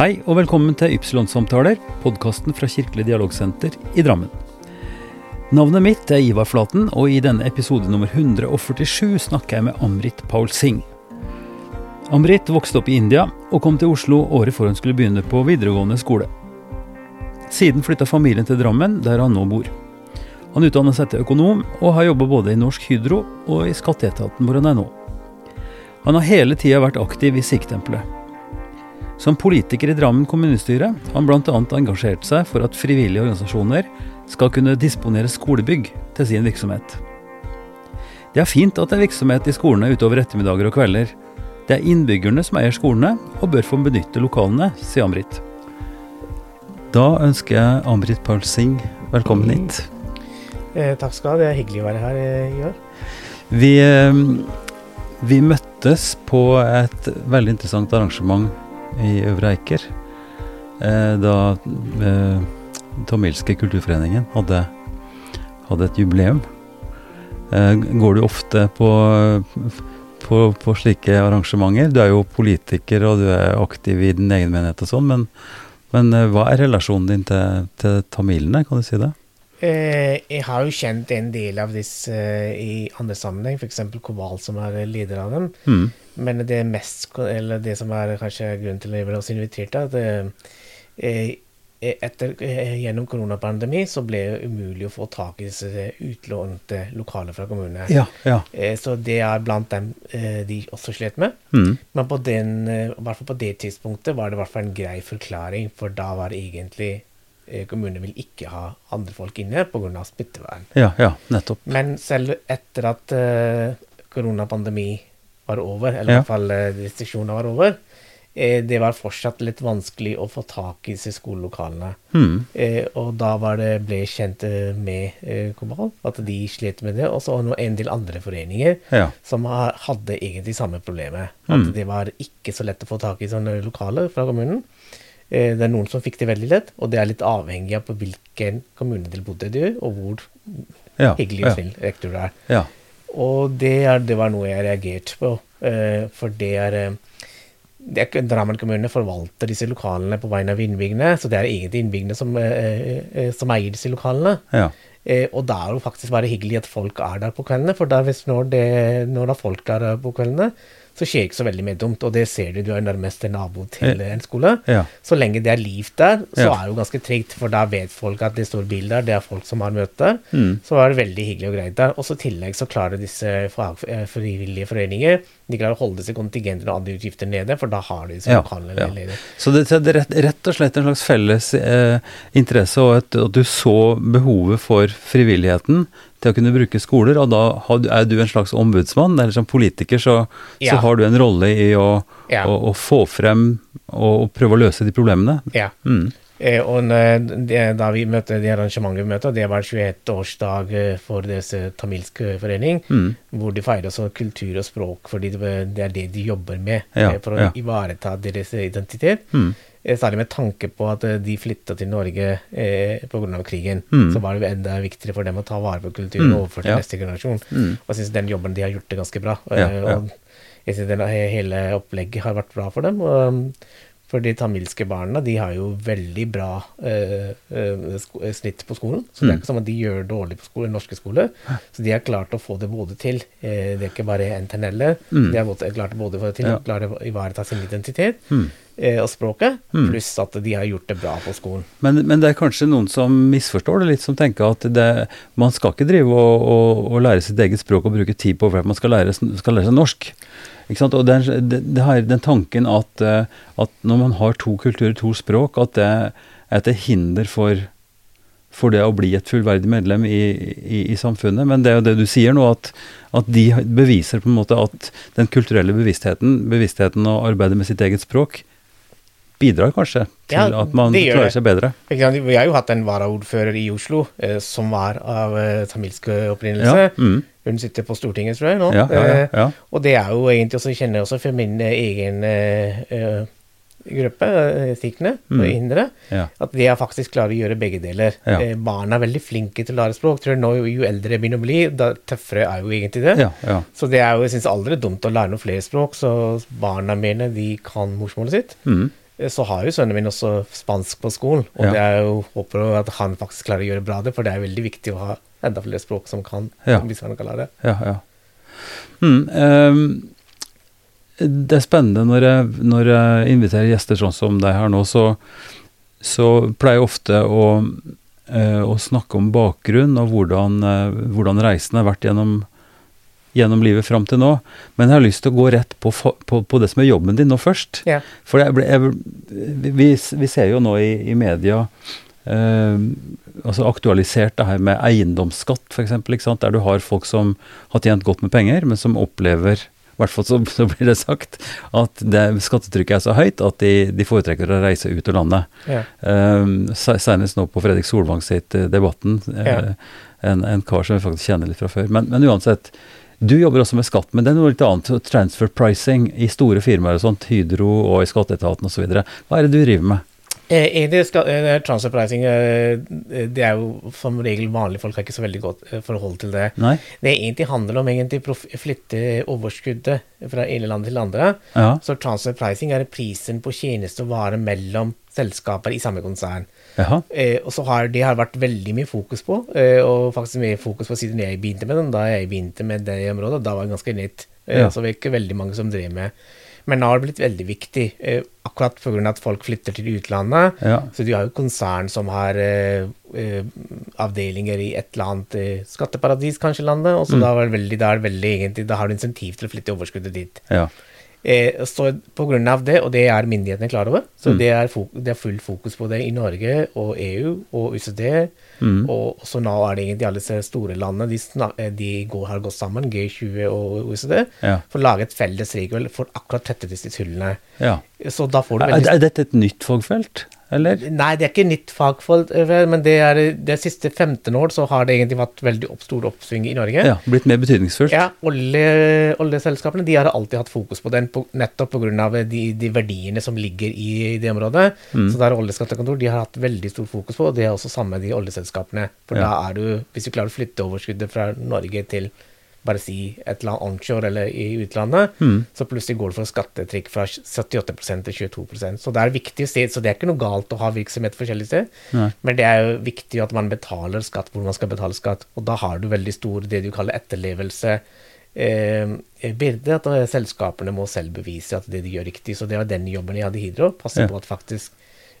Hei og velkommen til Ypsilon-samtaler, podkasten fra Kirkelig dialogsenter i Drammen. Navnet mitt er Ivar Flaten, og i denne episode nummer 147 snakker jeg med Amrit Paul Singh. Amrit vokste opp i India og kom til Oslo året før hun skulle begynne på videregående skole. Siden flytta familien til Drammen, der han nå bor. Han utdannet seg til økonom, og har jobba både i Norsk Hydro og i Skatteetaten hvor han er nå. Han har hele tida vært aktiv i Sikh-tempelet. Som politiker i Drammen kommunestyre har han bl.a. engasjert seg for at frivillige organisasjoner skal kunne disponere skolebygg til sin virksomhet. Det er fint at det er virksomhet i skolene utover ettermiddager og kvelder. Det er innbyggerne som eier skolene, og bør få benytte lokalene, sier Amrit. Da ønsker jeg Amrit Paul Singh velkommen hit. Eh, takk skal du ha. Det er hyggelig å være her eh, i år. Vi, eh, vi møttes på et veldig interessant arrangement i Øvre Eiker. Eh, da eh, Tamilske kulturforeningen hadde, hadde et jubileum. Eh, går du ofte på, på, på, slike arrangementer? Du er jo politiker og du er aktiv i din egen menighet og sånn, men, men hva er relasjonen din til, til tamilene, kan du si det? jeg har jo kjent en del av disse i andre sammenheng, f.eks. Kobal, som er leder av dem. Mm. Men det mest, eller det som er kanskje grunnen til at jeg ble også invitert, er at eh, etter, eh, gjennom koronapandemi så ble det umulig å få tak i disse utlånte lokaler fra kommunene. Ja, ja. Eh, så det er blant dem de også slet med. Mm. Men på den, på det tidspunktet var det i hvert fall en grei forklaring, for da var det egentlig kommunene vil ikke ha andre folk inne pga. smittevern. Ja, ja, nettopp. Men selv etter at koronapandemi var over, eller i hvert fall eh, restriksjonene var over, eh, det var fortsatt litt vanskelig å få tak i disse skolelokalene. Hmm. Eh, og da det, ble jeg kjent med Kobal, at de slet med det. Og så en del andre foreninger ja. som hadde egentlig samme problemet. At hmm. det var ikke så lett å få tak i sånne lokaler fra kommunen. Det er noen som fikk det veldig lett, og det er litt avhengig av på hvilken kommune de bodde i, og hvor ja, hyggelig og snill rektor er. Ja. Og det, er, det, var noe jeg reagerte på. Uh, for det er, uh, det er Drammen kommune forvalter disse lokalene på vegne av innbyggerne, så det er egentlig innbyggerne som, uh, som eier disse lokalene. Ja. og da er det faktisk bare hyggelig at folk er der på kveldene, for da, hvis når, det, når det er folk der på kveldene, så skjer ikke så veldig mye dumt. Og det ser du, du er nærmest en nabo til en skole. Ja. Så lenge det er liv der, så ja. er det jo ganske trygt, for da vet folk at det står bil der, det er folk som har møte der. Mm. Så er det veldig hyggelig og greit der. Og så i tillegg så klarer disse fag, frivillige foreninger de klarer å holde disse kontingentene og andre utgifter nede, for da har de disse ja, lokalene ja. ledere. Så det, det, er rett, rett, og slett en slags felles eh, interesse, og at, at, du så behovet for frivilligheten til å kunne bruke skoler, og da er du en slags ombudsmann, eller som politiker så, ja. så har du en rolle i å, ja. å, å få frem og, prøve å løse de problemene. Ja. Mm. Eh, og det, da vi møtte det arrangementet vi møtte, det var 21-årsdag eh, for deres tamilske forening, mm. hvor de feirer også kultur og språk, fordi det, er det de jobber med ja, for å ivareta deres identitet. Mm. Særlig med tanke på at de flytta til Norge eh, pga. krigen. Mm. Så var det enda viktigere for dem å ta vare på kulturen mm. overfor til ja. neste generasjon. Mm. Og jeg syns den jobben de har gjort det ganske bra. Ja, og jeg synes hele opplegget har vært bra for dem. Og, for de tamilske barna de har jo veldig bra eh, eh snitt på skolen. Så det er Mm. ikke som at de gjør dårlig på skole, norske skole. Så de har klart å få det både til. Eh, det er ikke bare enten eller. Mm. De har klart både det til Ja. å klare å ivareta sin identitet Mm. eh, og språket, Mm. pluss at de har gjort det bra på skolen. Men, men det er kanskje noen som misforstår det litt, som tenker at det, man skal ikke drive og, og, og lære sitt eget språk og bruke tid på at man skal lære, skal lære seg norsk. Ikke sant? Og det, det, det har den tanken at, eh, at når man har to kulturer, to språk, at det er til hinder for, for det å bli et fullverdig medlem i, i, i samfunnet. Men det er jo det du sier nå, at, at de beviser på en måte at den kulturelle bevisstheten, bevisstheten og arbeidet med sitt eget språk, bidrar kanskje til Ja, at man klarer seg bedre. Vi har jo hatt en varaordfører i Oslo eh, som var av eh, tamilsk opprinnelse. Ja, mm, Hun sitter på Stortinget, tror jeg, nå. ja, Eh, og det er jo egentlig også, jeg kjenner også for min eh, egen eh, eh, gruppe, sikhene Mm. og indere, at de har faktisk klarer å gjøre begge deler. Barna er veldig flinke til å lære språk. Tror jeg nå, jo eldre jeg begynner å bli, da tøffere er jo egentlig det. Så det er jo, jeg syns aldri er dumt å lære noen flere språk, så barna mine de kan morsmålet sitt. Mm. Eh, så har jo sønnen min også spansk på skolen, og Ja. er håper at han faktisk klarer å gjøre bra det, for det er veldig viktig å ha enda flere språk som kan, Ja. hvis han kan lære det. Ja, ja. Mm, um, det er spennende når jeg, når jeg inviterer gjester sånn som deg her nå, så, så pleier jeg ofte å, eh, å snakke om bakgrunn og hvordan, eh, hvordan reisen har vært gjennom, gjennom livet fram til nå. Men jeg har lyst til å gå rett på, på, på det som er jobben din nå først. Ja. For jeg jeg, vi, vi ser jo nå i, i media eh, altså aktualisert det her med eiendomsskatt, f.eks., der du har folk som har tjent godt med penger, men som opplever i hvert fall så, så blir det sagt at det, skattetrykket er så høyt at de, de foretrekker å reise ut av landet. Ja. Um, Senest nå på Fredrik Solvang sitt eh, Debatten, eh, Ja. en, en kar som vi faktisk kjenner litt fra før. Men, men uansett, du jobber også med skatt, men det er noe litt annet. Transfer pricing i store firmaer og sånt, Hydro og i Skatteetaten osv. Hva er det du driver med? Eh, Egentlig skal, eh, transfer pricing eh, det er jo som regel vanlige folk har ikke så veldig godt forhold til det. Nei? Det egentlig handler om egentlig flytte overskuddet fra ene land til andre. Ja. Så transfer pricing er prisen på tjeneste og vare mellom selskaper i samme konsern. Eh, og så har det har vært veldig mye fokus på, eh, og faktisk mye fokus på siden jeg begynte med den. Da jeg begynte med det området, da var det ganske nytt. Eh, Ja. Så det var ikke veldig mange som drev med. Men nå har det blitt veldig viktig, eh, akkurat pga. at folk flytter til utlandet. Ja. Så du har jo konsern som har eh, eh, avdelinger i et eller annet eh, skatteparadis, kanskje, landet. Og så Mm. da, veldig, da, er det veldig, egentlig, da har du insentiv til å flytte overskuddet dit. ja. Eh, så av det, og det er myndighetene klar over, så Mm. det, er det er full fokus på det i Norge og EU og OECD. Mm. Og så nå er det egentlig alle disse store landene, de, eh, de går, har gått sammen, G20 og OECD, Ja. for å lage et felles regel for akkurat dette disse hullene. ja. Så da får du Er, er dette et nytt fagfelt, eller? Nei, det er ikke nytt fagfelt, eh, men det er det siste 15 år så har det egentlig vært veldig opp, stor oppsving i Norge. Ja, blitt mer betydningsfullt? Ja, olje, oljeselskapene de har alltid hatt fokus på den, på, nettopp pga. De, de verdiene som ligger i det området. Mm. Så det er oljeskattekontor de har hatt veldig stor fokus på, og det er også samme de oljeselskapene. For Ja. da er du, hvis du klarer å flytte overskuddet fra Norge til bare si et eller annet onshore eller i utlandet, Mm. så plutselig går det for skattetrikk fra 78% til 22% Så det er viktig å se, så det er ikke noe galt å ha virksomhet forskjellige steder, Nei. men det er jo viktig at man betaler skatt hvor man skal betale skatt, og da har du veldig stor det du kaller etterlevelse. Eh, byrde at eh, selskapene må selv bevise at det de gjør riktig. Så det var den jobben jeg hadde i Hydro. Passe Ja. på at faktisk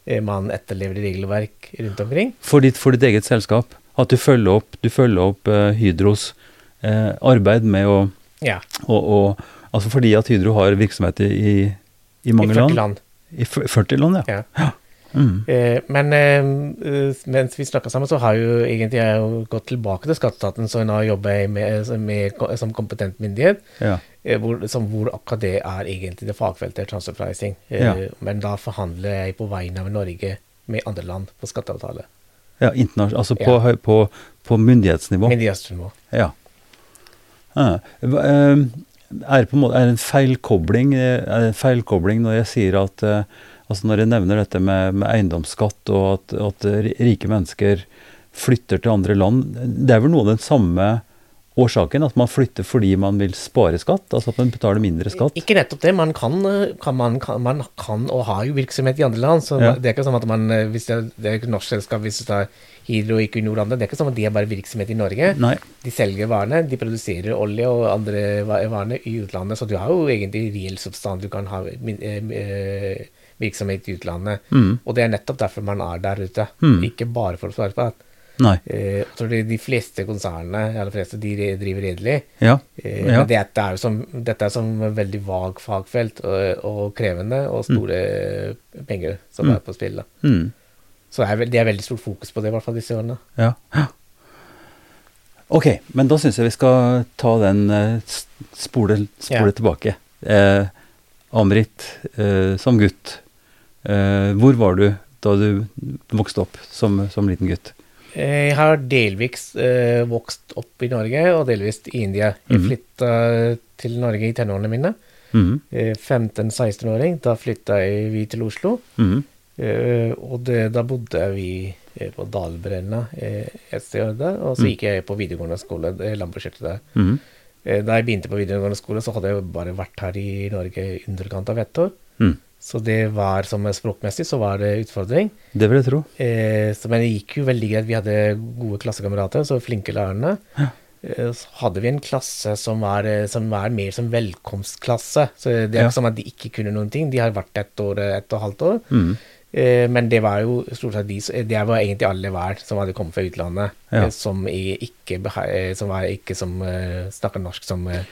eh, man etterlever regelverk rundt omkring. For ditt, for ditt eget selskap? At du følger opp, du følger opp eh, Hydros eh, arbeid med å Ja, og, og, Altså fordi at Hydro har virksomhet i, i mange i 40 land? land. I 40 land, ja. Ja. Mm. Eh, men eh, mens vi snakka sammen, så har jo egentlig jeg jo gått tilbake til skatteetaten, så nå jobber jeg med, med, som kompetent myndighet. ja. eh, Hvor, som, hvor akkurat det er egentlig det fagfeltet transfer pricing. Eh, Ja. Men da forhandler jeg på vegne av Norge med andre land på skatteavtale. ja internasjonalt. Altså på, Ja. på, på myndighetsnivå? Myndighetsnivå. Ja. Ah, eh, er, det på en er feilkobling, eh, feilkobling når jeg sier at eh, altså Når jeg nevner dette med, med eiendomsskatt og at, at rike mennesker flytter til andre land, det er vel noe av den samme årsaken? At man flytter fordi man vil spare skatt? Altså at man betaler mindre skatt? Ikke nettopp det. Man kan, kan, man, kan, man kan og har jo virksomhet i andre land. Så Ja. det er ikke sånn at man Hvis det det er et norsk selskap, hvis det er Hydro gikk Equinor andre, det er ikke sånn at de er bare virksomhet i Norge. Nei. De selger varene, de produserer olje og andre varene i utlandet. Så du har jo egentlig reell substans. Du kan ha eh, eh, virksomhet i utlandet. Mm. Og det er nettopp derfor man er der ute. Mm. Ikke bare for å svare på det. Nei. Eh, jeg tror de, fleste konsernene, eller fleste, de driver redelig. Ja. Eh, ja. Men dette er jo som, dette er som et veldig vag fagfelt og, og krevende, og store penger som Mm. er på spill. Da. Mm. Så det er, veld, det er veldig stort fokus på det, i hvert fall disse årene. Ja. Ok, men da syns jeg vi skal ta den eh, spole, spole Ja. tilbake. Eh, Amrit, eh, som gutt, eh, hvor var du da du vokste opp som, som liten gutt? Eh, Jeg har delvis eh, vokst opp i Norge, og delvis i India. Jeg Mhm. flytta til Norge i tenårene mine. Mm Eh, 15-16-åring. Da flytta vi til Oslo. Eh, og det, da bodde vi eh, på Dalbrenna eh, et sted der, og så Mm. gikk jeg på videregående skole, eh, landbrukskjørte der. Mm. Eh, Da jeg begynte på videregående skole, så hadde jeg bare vært her i Norge i underkant av ett år. Mm. Så det var som språkmessig så var det utfordring. Det vil jeg tro. Eh, så, men det gikk jo veldig greit. Vi hadde gode klassekamerater, så flinke lærerne. Eh, så hadde vi en klasse som var, eh, som var mer som velkomstklasse. Så det er Ja. ikke som at de ikke kunne noen ting. De har vært ett år, ett og et halvt år. Mm. Eh, men det var jo stort sett de Det var egentlig alle hver som hadde kommet fra utlandet, Ja. eh, som, ikke, eh, som var ikke som snakker norsk som eh,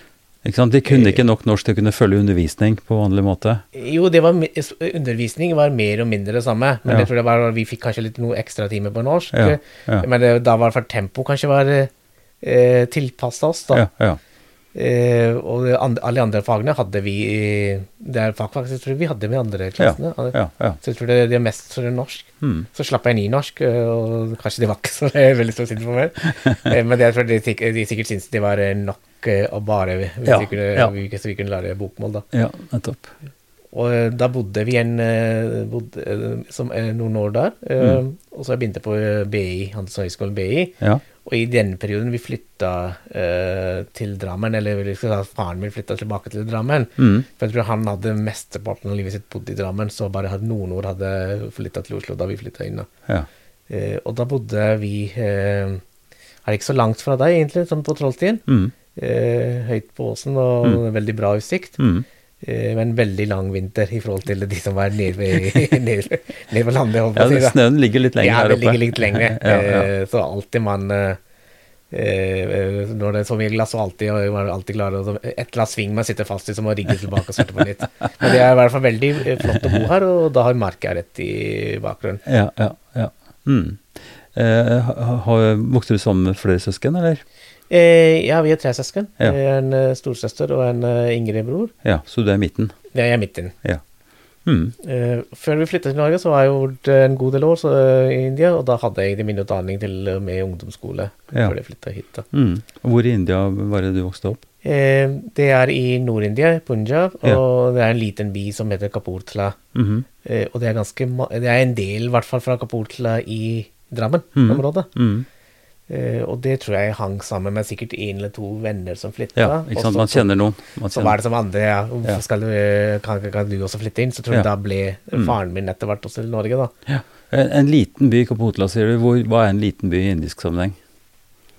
Ikke sant? De kunne ikke nok norsk til å kunne følge undervisning på vanlig måte. Jo, det var, undervisning var mer og mindre det samme, men Ja. jeg tror det var, vi fikk kanskje litt noe ekstra timer på norsk. Ja. Men det, da var det for tempo kanskje var eh, tilpassa oss, da. Ja, ja. Eh, og alle andre fagene hadde vi Det er fag faktisk jeg tror vi hadde med andre klassene. ja, ja. Så jeg tror det, det er mest for norsk. Mm. Så slapp jeg nynorsk, norsk, og kanskje det var ikke så veldig stor synd for meg. Eh, Men det, jeg tror de, de sikkert syntes det var eh, nok eh, å bare hvis vi kunne, vi, så vi kunne lære bokmål, da. ja nettopp. Og eh, da bodde vi en, eh, bodde, eh, som, eh, noen år der. Mm. Og så jeg begynte på eh, BI, Handelshøyskolen BI. Ja. Og i den perioden vi flytta eh, til Drammen, eller at faren min flytta tilbake til Drammen. Mm. For jeg tror han hadde mesteparten av livet sitt bodd i Drammen, så bare hadde noen år hadde flytta til Oslo da vi flytta inn. da. Ja. Eh, og da bodde vi eh, er ikke så langt fra deg, egentlig, sånn på Trollstien. Mm. Eh, høyt på åsen og veldig bra utsikt. Mm. Eh, en veldig lang vinter i forhold til de som var nede nede nede ved landet. ja, si, snøen ligger litt lenger ja, her oppe. ligger litt lenger. ja, ja. Eh, så alltid man eh, Når det er så mye glass, så alltid, var det alltid klare å- Et eller annet sving man sitter fast i, så må man rigge tilbake og starte på nytt. Men det er i hvert fall veldig flott å bo her, og da har marka rett i bakgrunnen. Ja, ja, ja. Mm. Eh, ha- har, vokste du sammen med flere søsken, eller? Eh, ja, vi er tre søsken. Ja. Jeg er En eh, storsøster og en uh, yngre bror. Ja, så du er midten? Jeg er midten. Ja. Mm. Eh, før vi flytta til Norge, så var jeg gjort en god del år så, eh, i India, og da hadde jeg min utdanning til og med ungdomsskole Ja. før jeg flytta hit. da. Mm. Hvor i India var det du vokste opp? Eh, det er i Nord-India, Punjab, og Ja. det er en liten by som heter Kapurtla. Mhm. Eh, og det er ganske Det er en del, i hvert fall, fra Kapurtla i. Drammen-området. Mm. Eh, og det tror jeg hang sammen med sikkert en eller to venner som flytta. Ja, ikke sant. Man kjenner noen. Man Så var det som andre, ja. Hvorfor skal du, kan, kan du også flytte inn? Så tror jeg Ja. da ble Mm. faren min etter hvert også i Norge, da. Ja. En, en liten by, Kapotla, sier du. Hvor, hva er en liten by i indisk sammenheng?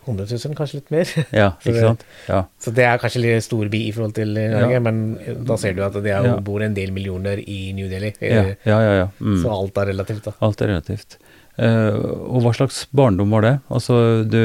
100 000, kanskje litt mer. Ja, ikke det- sant? Ja. Så det er kanskje litt stor by i forhold til eh, Norge, Ja. men da ser du at det er, Ja. bor en del millioner i New Delhi. Ja, Eh, ja, ja. ja. Mm. Så alt er relativt, da. Alt er relativt. Eh, og hva slags barndom var det? Altså, du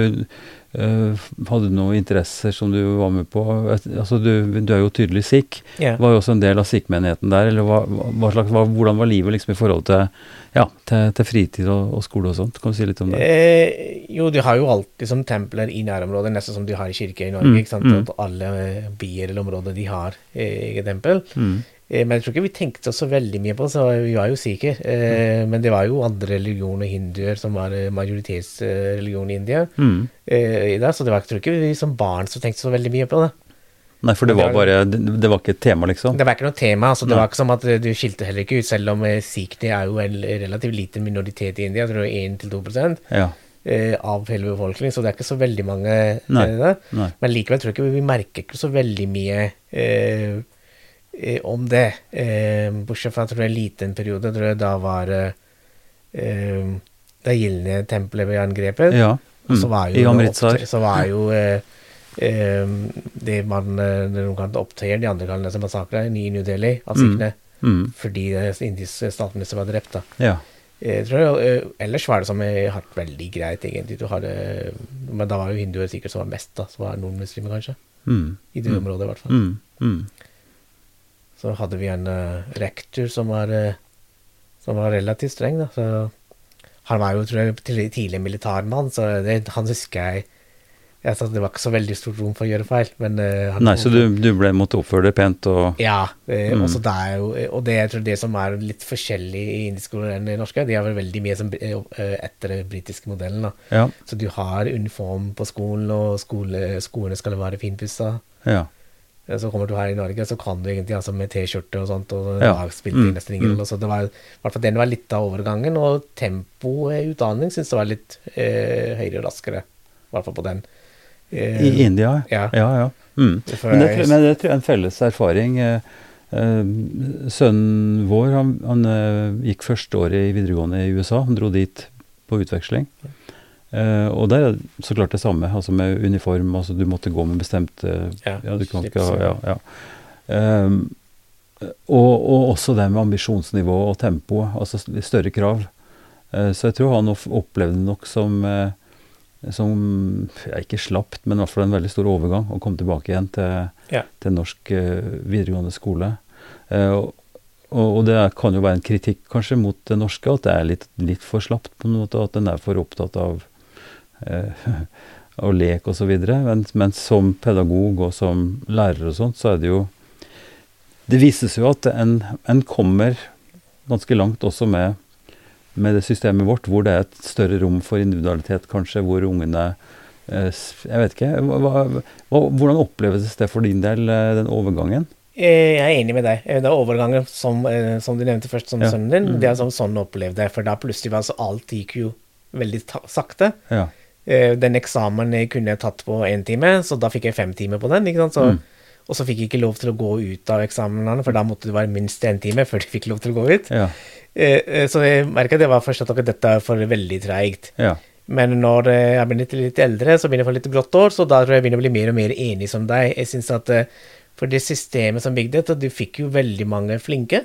eh, Hadde du noen interesser som du var med på? Altså, du, du er jo tydelig sikh. Yeah. Var jo også en del av sikhmenigheten der. Eller hva, hva slags, hva, hvordan var livet liksom i forhold til, ja, til, til fritid og, og skole og sånt? Kan du si litt om det? Eh, jo, du har jo alltid som templer i nærområdet, nesten som du har i kirke i Norge. Mm, ikke sant? mm. At alle bier byer eller områder de har eh, eget tempel. Mm. Eh, men jeg tror ikke vi tenkte så veldig mye på det, så vi var jo sikher. Eh, Men det var jo andre religioner, hinduer, som var eh, majoritetsreligion i India. Mm. Eh, i det, så det var, jeg tror ikke vi som barn så tenkte så veldig mye på det. Nei, for det var bare Det, var ikke et tema, liksom? Det var ikke noe tema. altså Det Nei. var ikke som at du skilte heller ikke ut, selv om sikhene er jo en relativt liten minoritet i India, jeg tror 1-2 Ja. eh, av hele befolkningen, så det er ikke så veldig mange Nei. Nei. Men likevel tror jeg ikke vi merker ikke så veldig mye eh, om det. Eh, bortsett fra jeg tror en liten periode, tror jeg da var eh, eh, det gylne tempelet ble angrepet. ja. mm. så Mm. var jo opptøy- Så var jo eh, eh, det man eh, noen kalte opptøyer, de andre kaller det massakre, i New Delhi av Mm. sikhene. Mm. Fordi eh, indisk statsminister var drept. da. Ja. Jeg tror, eh, ellers var det som jeg har vært veldig greit, egentlig. Du hadde, men da var jo hinduer sikkert som var mest, da. Som var nordmuslimer, kanskje. Mm. I det Mm. området, i hvert fall. Mm. Så hadde vi en eh, rektor som var, eh, som var relativt streng, da. Så han var jo, tror jeg, tidlig- tidlig militærmann, så det, han husker jeg jeg sa at Det var ikke så veldig stort rom for å gjøre feil, men uh, Nei, så du, du ble måtte oppføre deg pent og Ja. Uh, Mm. er jo, og det jeg tror det som er litt forskjellig i indiskolen skole enn i norske, de er vel veldig mye som, uh, etter den britiske modellen. Ja. Så du har uniform på skolen, og skole, skolene skal være finpussa. Ja. Eh, Så kommer du her i Norge, så kan du egentlig altså med T-skjorte og sånt, og Ja. spilte Mm. nesten ingen Mm. rolle. Så det var, i hvert fall den var litt av overgangen, og tempoet i utdanning syns jeg var litt eh, høyere og raskere. I hvert fall på den. Eh, I India? Ja. Ja, ja. Mm. Men, det, jeg- men det tror jeg er en felles erfaring. eh, Eh, sønnen vår han, han eh, gikk første året i videregående i USA. Han dro dit på utveksling. Eh, og der er så klart det samme, altså med uniform. altså Du måtte gå med bestemte Ja, ja, du kan ikke ha, ja, ja. Ehm, og, og også det med ambisjonsnivå og tempo, altså større krav. Uh, så jeg tror han opplevde det nok som uh, som ja, ikke slapt, men i hvert fall en veldig stor overgang, å komme tilbake igjen til, Ja. til norsk eh, videregående skole. Eh, og og det kan jo være en kritikk kanskje mot det norske, at det er litt, litt for slapt på en måte, at en er for opptatt av eh, av lek osv. Men, men som pedagog og som lærer og sånt, så er det jo Det vises jo at en, en kommer ganske langt også med, med det systemet vårt, hvor det er et større rom for individualitet, kanskje, hvor ungene eh, Jeg vet ikke. Hva, hva, hvordan oppleves det for din del, eh, den overgangen? Jeg er enig med deg. Det er overgangen som, som du nevnte først, som Ja. sønnen din. Mm. Det er som sånn jeg opplevde det. For da plutselig var altså alt gikk jo veldig sakte. Ja. Eh, Den eksamen jeg kunne jeg tatt på én time, så da fikk jeg fem timer på den. ikke sant? Så, Mm. Og så fikk jeg ikke lov til å gå ut av eksamenene, for da måtte det være minst én time før de fikk lov til å gå ut. Ja. Eh, eh, Så jeg merka det var først at dette er for veldig treigt. Ja. Men når jeg blir litt, litt eldre, så begynner jeg å få litt grått år, så da tror jeg jeg begynner å bli mer og mer enig som deg. Jeg synes at For det systemet som bygde dette, du fikk jo veldig mange flinke,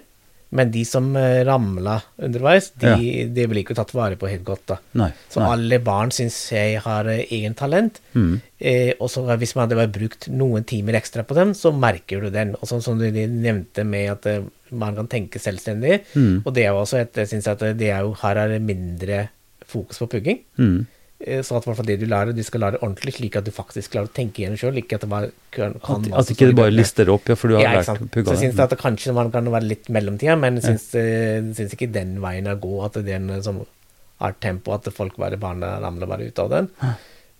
men de som eh, ramla underveis, de, ja. de, blir ikke tatt vare på helt godt. da. Nei. Så nei. alle barn syns jeg har eh, egen talent. Mm. Eh, og så hvis man hadde brukt noen timer ekstra på dem, så merker du den. Og sånn som du nevnte med at eh, man kan tenke selvstendig. Mm. Og det er jo også et, jeg synes at det er jo, her er det mindre fokus på pugging. Mm. Eh, Så at hvert det du lærer, de skal lære ordentlig, slik at du faktisk klarer å tenke igjen sjøl. At det bare kan, kan At, at ikke det bare lister opp, ja, for du har ja, lært pugga Så jeg syns at det kanskje man kan være litt mellomtida, men jeg syns, eh, syns ikke den veien er god. At det er en som har tempo, at folk bare ramler bare ut av den.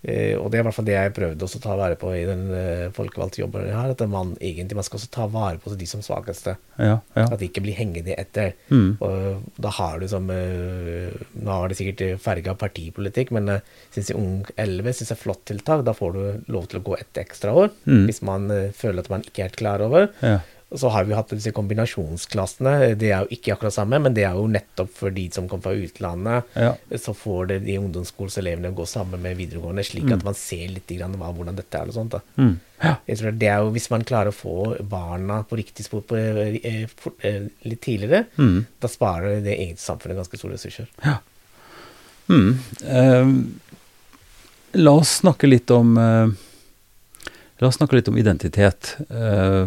Eh, og det er i hvert fall det jeg prøvde å ta vare på i den uh, folkevalgte jobben jeg har. At man egentlig man skal også ta vare på de som svakeste. Ja, ja. At de ikke blir hengende etter. Mm. Og da har du som eh, Nå har de sikkert farga partipolitikk, men uh, syns jeg Ung 11 synes jeg er flott tiltak. Da får du lov til å gå et ekstra år Mm. hvis man eh, føler at man ikke er helt klar over. Ja. Så har vi hatt disse kombinasjonsklassene. Det er jo ikke akkurat samme, men det er jo nettopp for de som kommer fra utlandet. Ja. Så får det de ungdomsskoleelevene gå sammen med videregående, slik at man ser litt grann hva, hvordan dette er og sånt. Mm. ja. Jeg tror det er jo Hvis man klarer å få barna på riktig spor på, eh, fort- eh, litt tidligere, Mm. da sparer det egentlig samfunnet ganske store ressurser. Mm. Eh, la oss snakke litt om eh, La oss snakke litt om identitet. Eh,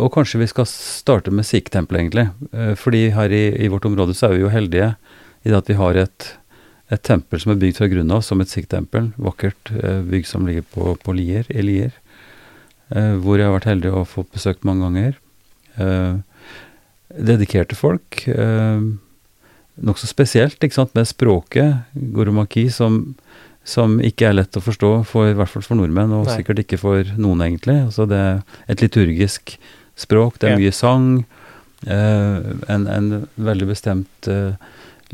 og kanskje vi skal starte med Sikh-tempelet, egentlig. Eh, fordi her i, i vårt område så er vi jo heldige i det at vi har et, et tempel som er bygd fra grunnen av som et Sikh-tempel. Vakkert eh, bygg som ligger på, på Lier, i Lier. Eh, hvor jeg har vært heldig å få besøkt mange ganger. Eh, dedikerte folk. Eh, nokså spesielt, ikke sant, med språket, goromaki, som, som ikke er lett å forstå, for, i hvert fall for nordmenn, og Nei. sikkert ikke for noen, egentlig. Altså, det er et liturgisk språk, det er Ja. mye sang, eh, en, en veldig bestemt eh,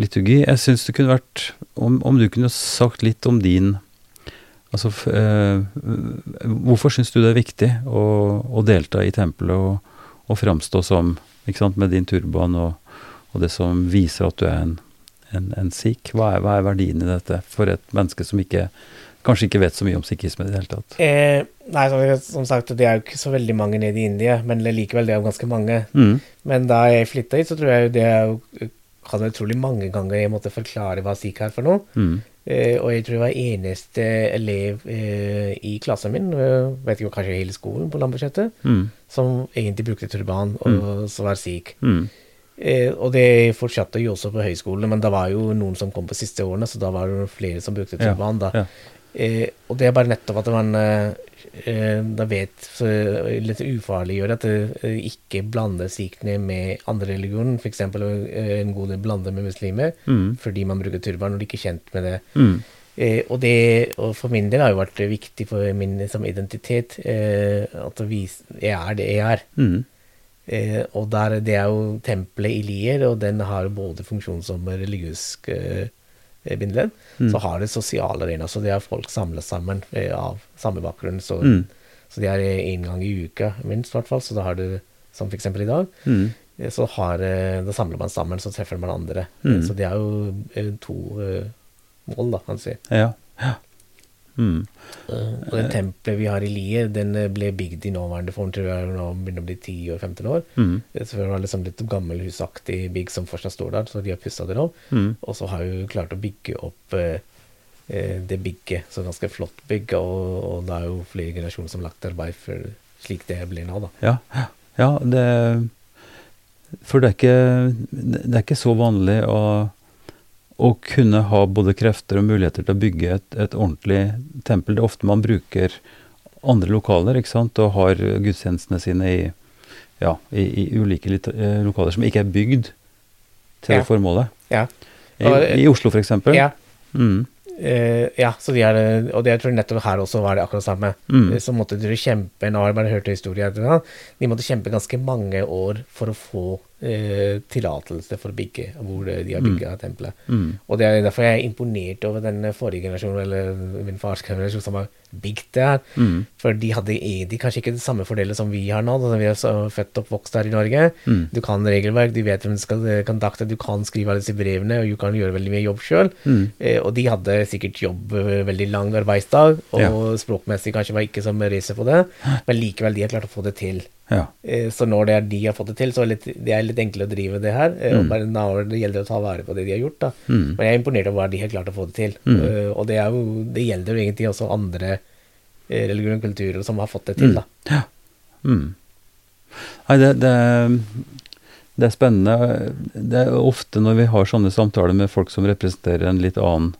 liturgi. Jeg syns det kunne vært om, om du kunne sagt litt om din Altså, eh, hvorfor syns du det er viktig å, å delta i tempelet og, og framstå som, ikke sant, med din turban og, og det som viser at du er en, en, en sikh? Hva er, hva er verdien i dette for et menneske som ikke, kanskje ikke vet så mye om sikhisme i det hele tatt? Eh, nei, som, som sagt, det er jo ikke så veldig mange nede i India, men likevel, det er jo ganske mange. Mm. Men da jeg flytta hit, så tror jeg det er jo hadde utrolig mange ganger jeg måtte forklare hva sikh er for noe. Mm. Eh, og jeg tror jeg var eneste elev eh, i klassen min, eh, vet ikke, kanskje hele skolen på landbudsjettet, Mm. som egentlig brukte turban og så var sikh. Mm. Eh, og det fortsatte jo også på høyskolene, men det var jo noen som kom på siste årene, så da var det flere som brukte turban. da. ja. Eh, og det er bare nettopp at man eh, da vet litt ufarliggjør at det eh, ikke blander sikhene med andre religioner, f.eks. Eh, en god del blander med muslimer, Mm. fordi man bruker turban og de ikke er kjent med det. Mm. Eh, og det og for min del har jo vært viktig for min som identitet eh, at vise jeg er det jeg er. Mm. Eh, og der, det er jo tempelet i Lier, og den har både funksjon som religiøsk eh, bindeledd. Mm. Så har det sosiale arenaer, så det er folk samlet sammen eh, av samme bakgrunn. Så, Mm. så det er én gang i uka minst, i hvert fall. Så da har du som f.eks. i dag, Mm. eh, så har, eh, da samler man sammen, så treffer man andre. Mm. Eh, Så det er jo eh, to eh, mål, da, kan du si. Ja. ja. Mm. Og det tempelet vi har i Lier, den eh, ble bygd i nåværende form, tror jeg nå begynner å bli 10 år, 15 år. Mm. Eh, Så det var liksom litt gammelhusaktig bygg som fortsatt står der, så de har pussa det opp. Mm. Og så har vi klart å bygge opp eh, eh, det bygget, så ganske flott bygg, og, og det er jo flere generasjoner som har lagt arbeid for slik det blir nå, da. Ja, ja. ja det For det er ikke, det er ikke så vanlig å, å kunne ha både krefter og muligheter til å bygge et, et ordentlig tempel. Det er ofte man bruker andre lokaler, ikke sant, og har gudstjenestene sine i, ja, i, i ulike eh, lokaler som ikke er bygd til Ja. det formålet. Ja. I, Og- I Oslo, for eksempel. Ja, Mm. Uh, ja så de er, og det jeg tror nettopp her også var det akkurat samme. Mm. Eh, Så måtte de kjempe, nå har jeg bare hørt historien. de måtte kjempe ganske mange år for å få eh, tillatelse for å bygge hvor de har bygga tempelet. Mm. Og det er derfor jeg er imponert over den forrige generasjonen, eller min fars generasjon, som har bygd det her. Mm. For de hadde de kanskje ikke det samme fordelet som vi har nå, da vi er så født og oppvokst her i Norge. Mm. Du kan regelverk, du vet hvem du skal eh, kontakte, du kan skrive alle disse brevene, og du kan gjøre veldig mye jobb sjøl. Mm. Eh, og de hadde sikkert jobb, eh, veldig lang arbeidsdag, og Ja. språkmessig kanskje var ikke som racer på det, men likevel, de har klart å få det til. Ja. Eh, Så når det er de har fått det til, så er det litt, det er litt enklere å drive det her. Mm. Og bare nå det gjelder å ta vare på det de har gjort. da. Mm. Men jeg er imponert over hva de har klart å få det til. Mm. Uh, Og det, er jo, det gjelder jo egentlig også andre religioner og som har fått det til. da. Ja. Mm. Nei, det, det, det er spennende. Det er ofte når vi har sånne samtaler med folk som representerer en litt annen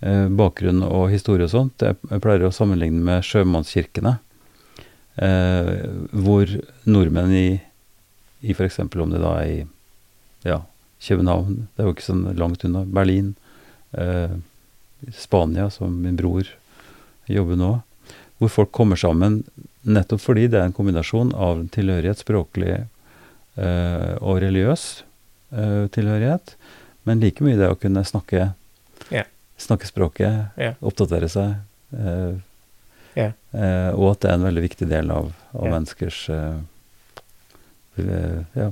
eh, bakgrunn og historie og sånt, jeg pleier å sammenligne med sjømannskirkene. Eh, hvor nordmenn i, i f.eks. om det da er i ja, København, det er jo ikke sånn langt unna, Berlin, eh, Spania, som min bror jobber nå, hvor folk kommer sammen nettopp fordi det er en kombinasjon av tilhørighet, språklig eh, og religiøs eh, tilhørighet, men like mye det å kunne snakke, yeah. snakke språket, yeah. oppdatere seg, eh, yeah. og at det er en veldig viktig del av, av menneskers ja,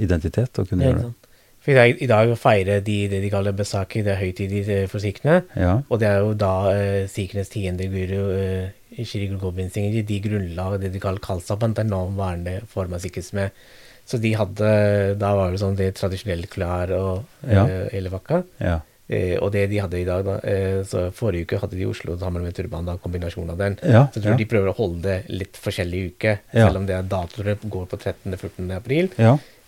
identitet å kunne gjøre det. For i dag, feirer de det de kaller besaki, det er høytid eh, for sikhene. Ja. Og det er jo da eh, sikhenes tiende guru, eh, Shri Guru Gobind Singh de grunnla det de kaller kalsapan, er nåværende form av sikhisme. Så de hadde Da var det sånn det tradisjonelle klær og Ja. eh, hele pakka. ja. Eh, og det de hadde i dag, da eh, Så forrige uke hadde de Oslo sammen med turban, da, kombinasjonen av den. Ja, Så jeg tror ja. de prøver å holde det litt forskjellig uke, Ja. selv om det er datoer går på 13.-14. april.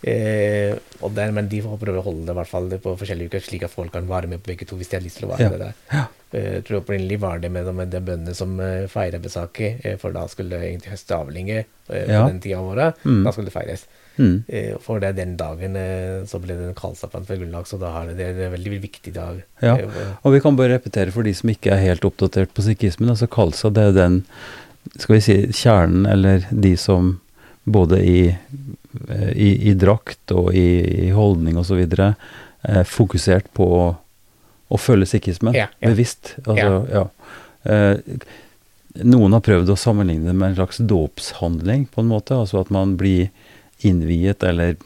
Eh, og der, men de får prøve å holde det i hvert fall på forskjellige uker, slik at folk kan være med på begge to hvis de har lyst til å være Ja. med der. Ja. Eh, tror opprinnelig var det med, med de bøndene som eh, feira besaket, eh, for da skulle egentlig høste avlinger eh, Ja. på den tida av året. Mm. Da skulle det feires. Mm. Eh, for det er den dagen eh, så ble det en kaldsapan for grunnlag, så da har det, det er en veldig viktig dag. Ja. Eh, og- vi kan bare repetere for de som ikke er helt oppdatert på sikhismen. altså kalsa, det er den skal vi si, kjernen, eller de som både i, i, i drakt og i, i holdning osv. Eh, fokusert på å, å følge sikkerhetsmenn. Ja, ja. bevisst. Altså, ja. Eh, noen har prøvd å sammenligne det med en slags dåpshandling, på en måte. Altså at man blir innviet eller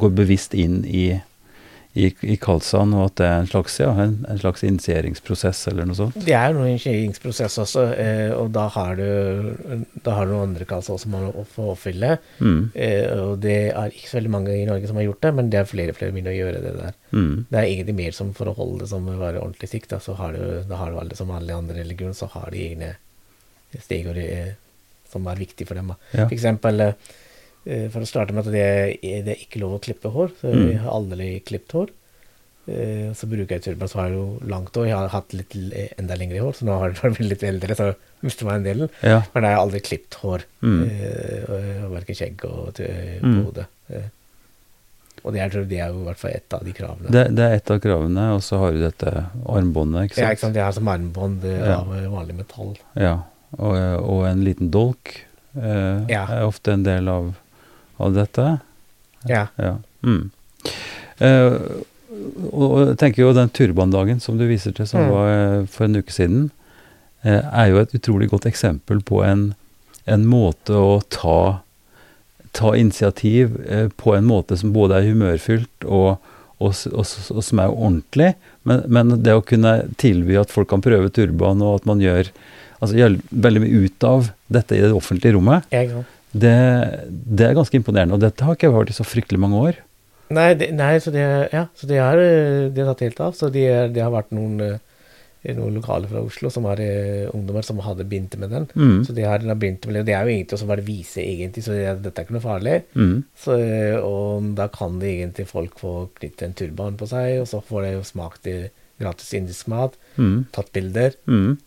går bevisst inn i i, i Kalsan, og at det er en slags, ja, en, en slags initieringsprosess eller noe sånt. Det er jo noen initieringsprosess også, eh, og da har du, da har du noen andre kalser også man må få oppfylle. Mm, Eh, og det er ikke så veldig mange i Norge som har gjort det, men det er flere og flere begynner å gjøre det der. mm, Det er egentlig mer som for å holde det som å være ordentlig sikt, da, så har du, da har du alle som alle andre religioner, så har de egne steg og, eh, som er viktig for dem. Da. Ja. For eksempel, eh, for å starte med at det er, det er ikke lov å klippe hår, så Mm. jeg har aldri klippet hår. Eh, Så bruker jeg turban, så har jeg jo langt hår. Jeg har hatt litt enda lengre hår, så nå har jeg blitt litt eldre, så mister man en del. ja, Men jeg har aldri klippet hår. Mm. Eh, Verken skjegg og på Mm. hodet. Eh, Og det er, det er jo i hvert fall ett av de kravene. det, det er et av kravene, og så har du dette armbåndet, ikke sant? Ja, ikke sant? Jeg har som armbånd eh, Ja. av eh, vanlig metall. Ja, og, og en liten dolk eh, Ja. er ofte en del av, av dette. Ja. Ja. Mm. Eh, og og tenker jo den turbandagen som du viser til, som Mm. var eh, for en uke siden, eh, er jo et utrolig godt eksempel på en, en måte å ta ta initiativ eh, på en måte som både er humørfylt og, og, og, og som er ordentlig. Men, men det å kunne tilby at folk kan prøve turban, og at man gjør, altså, gjør veldig mye ut av dette i det offentlige rommet. Det, det er ganske imponerende. Og dette har ikke vært i så fryktelig mange år. Nei, det, nei, så det, ja, så det har de har tatt helt av. Så det, de har vært noen, eh, noen lokaler fra Oslo som har eh, ungdommer som hadde begynt med den. Mm. Så de har, de har begynt med det. Det er jo egentlig også bare vise, egentlig, så det, dette er ikke noe farlig. Mm. Så, eh, og da kan det egentlig folk få knyttet en turban på seg, og så får de jo smakt gratis indisk mat, Mm. tatt bilder. Mm.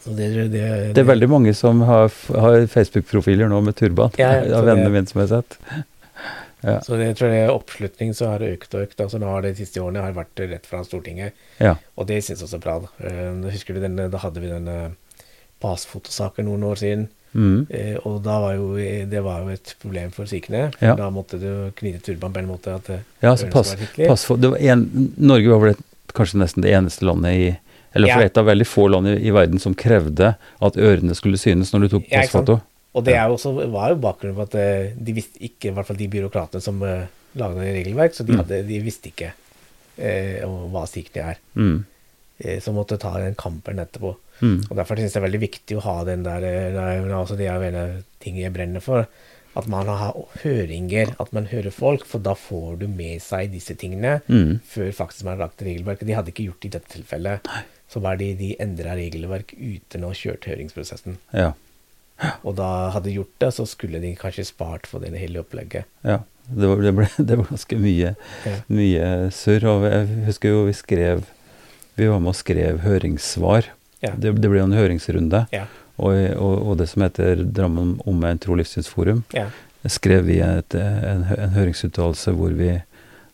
Så det, det, Det er veldig mange som har, har Facebook-profiler nå med turban. Ja, av vennene mine som jeg har sett. Ja. Så det, tror jeg oppslutning så har det økt og økt. Altså nå har det de siste årene har vært rett fra Stortinget. Ja. Og det syns også bra. Da. Eh, Husker du denne, da hadde vi denne passfotosaken noen år siden. Mm. Eh, og da var jo det var jo et problem for sikene. Ja. Da måtte du knytte turban på en måte at Ja, altså pass, pass for, det var en, Norge var vel kanskje nesten det eneste landet i Eller for Ja. et av veldig få land i, i verden som krevde at ørene skulle synes når du tok Ja, passfoto. Og det jo også, var jo bakgrunnen for at eh, de visste ikke, i hvert fall de byråkratene som uh, lagde regelverk, så de, Mm. hadde, de visste ikke uh, hva sikene er. Mm. Uh, så måtte ta den kampen etterpå. Mm. Og Derfor synes jeg det er veldig viktig å ha den der uh, det altså Det er jo en av tingene jeg brenner for. At man har høringer, at man hører folk, for da får du med seg disse tingene Mm. før faktisk man har lagt regelverket. De hadde ikke gjort det i dette tilfellet. Så var de, de endra regelverk uten å ha kjørt høringsprosessen. Ja. Og da hadde de gjort det, så skulle de kanskje spart for det hele opplegget. ja. Det, var, det, ble, det ble, ganske mye, Ja. mye surr. Og jeg husker jo vi skrev Vi var med og skrev høringssvar. Ja. Det, det ble jo en høringsrunde. Ja. Og, og, og det som heter Drammen Omegn Tro og Livssynsforum, Ja. skrev vi et, en, en høringsuttalelse hvor vi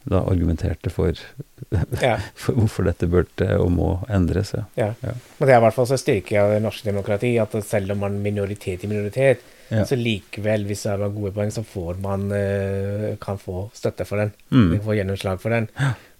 da argumenterte for, Ja. for hvorfor dette burde og må endres. Ja. ja. Ja. Men det er i hvert fall så styrke av det norske demokrati at selv om man er minoritet i minoritet, Ja. så likevel, hvis det er gode poeng, så får man kan kan få støtte for den. Mm. Man får gjennomslag for den.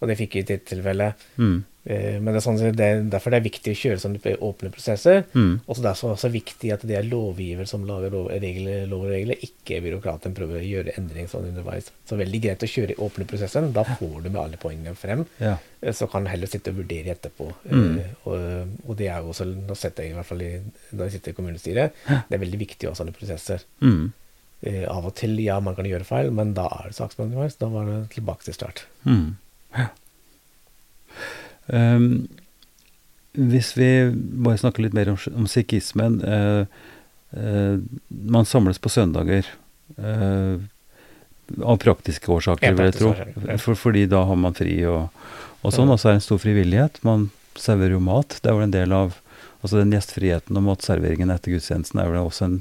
Og det fikk vi i dette tilfellet. Mm. Eh, men det er sånn, det er derfor det er viktig å kjøre sånne åpne prosesser. Mm. Og så derfor er det også viktig at det er lovgiver som lager lov, regler, lov og regler, ikke byråkraten prøver å gjøre endringer sånn underveis. Så veldig greit å kjøre i åpne prosesser. Da får du med alle poengene frem. Ja. Eh, Så kan du heller sitte og vurdere etterpå. Mm. Eh, og, og det er jo også, nå setter jeg i hvert fall i, når jeg sitter i kommunestyret, det er veldig viktig å ha sånne prosesser. Mm. Av og til, ja, man kan gjøre feil, men da er det saksbehandling underveis. Da var det tilbake til start. Mm. Um, hvis vi bare snakker litt mer om, om sikhismen eh, eh, Man samles på søndager eh, av praktiske årsaker, vil jeg tro. For, fordi da har man fri og, og sånn. Og så er det en stor frivillighet. Man serverer jo mat. Det er jo en del av Altså den gjestfriheten og matserveringen etter gudstjenesten er vel også en,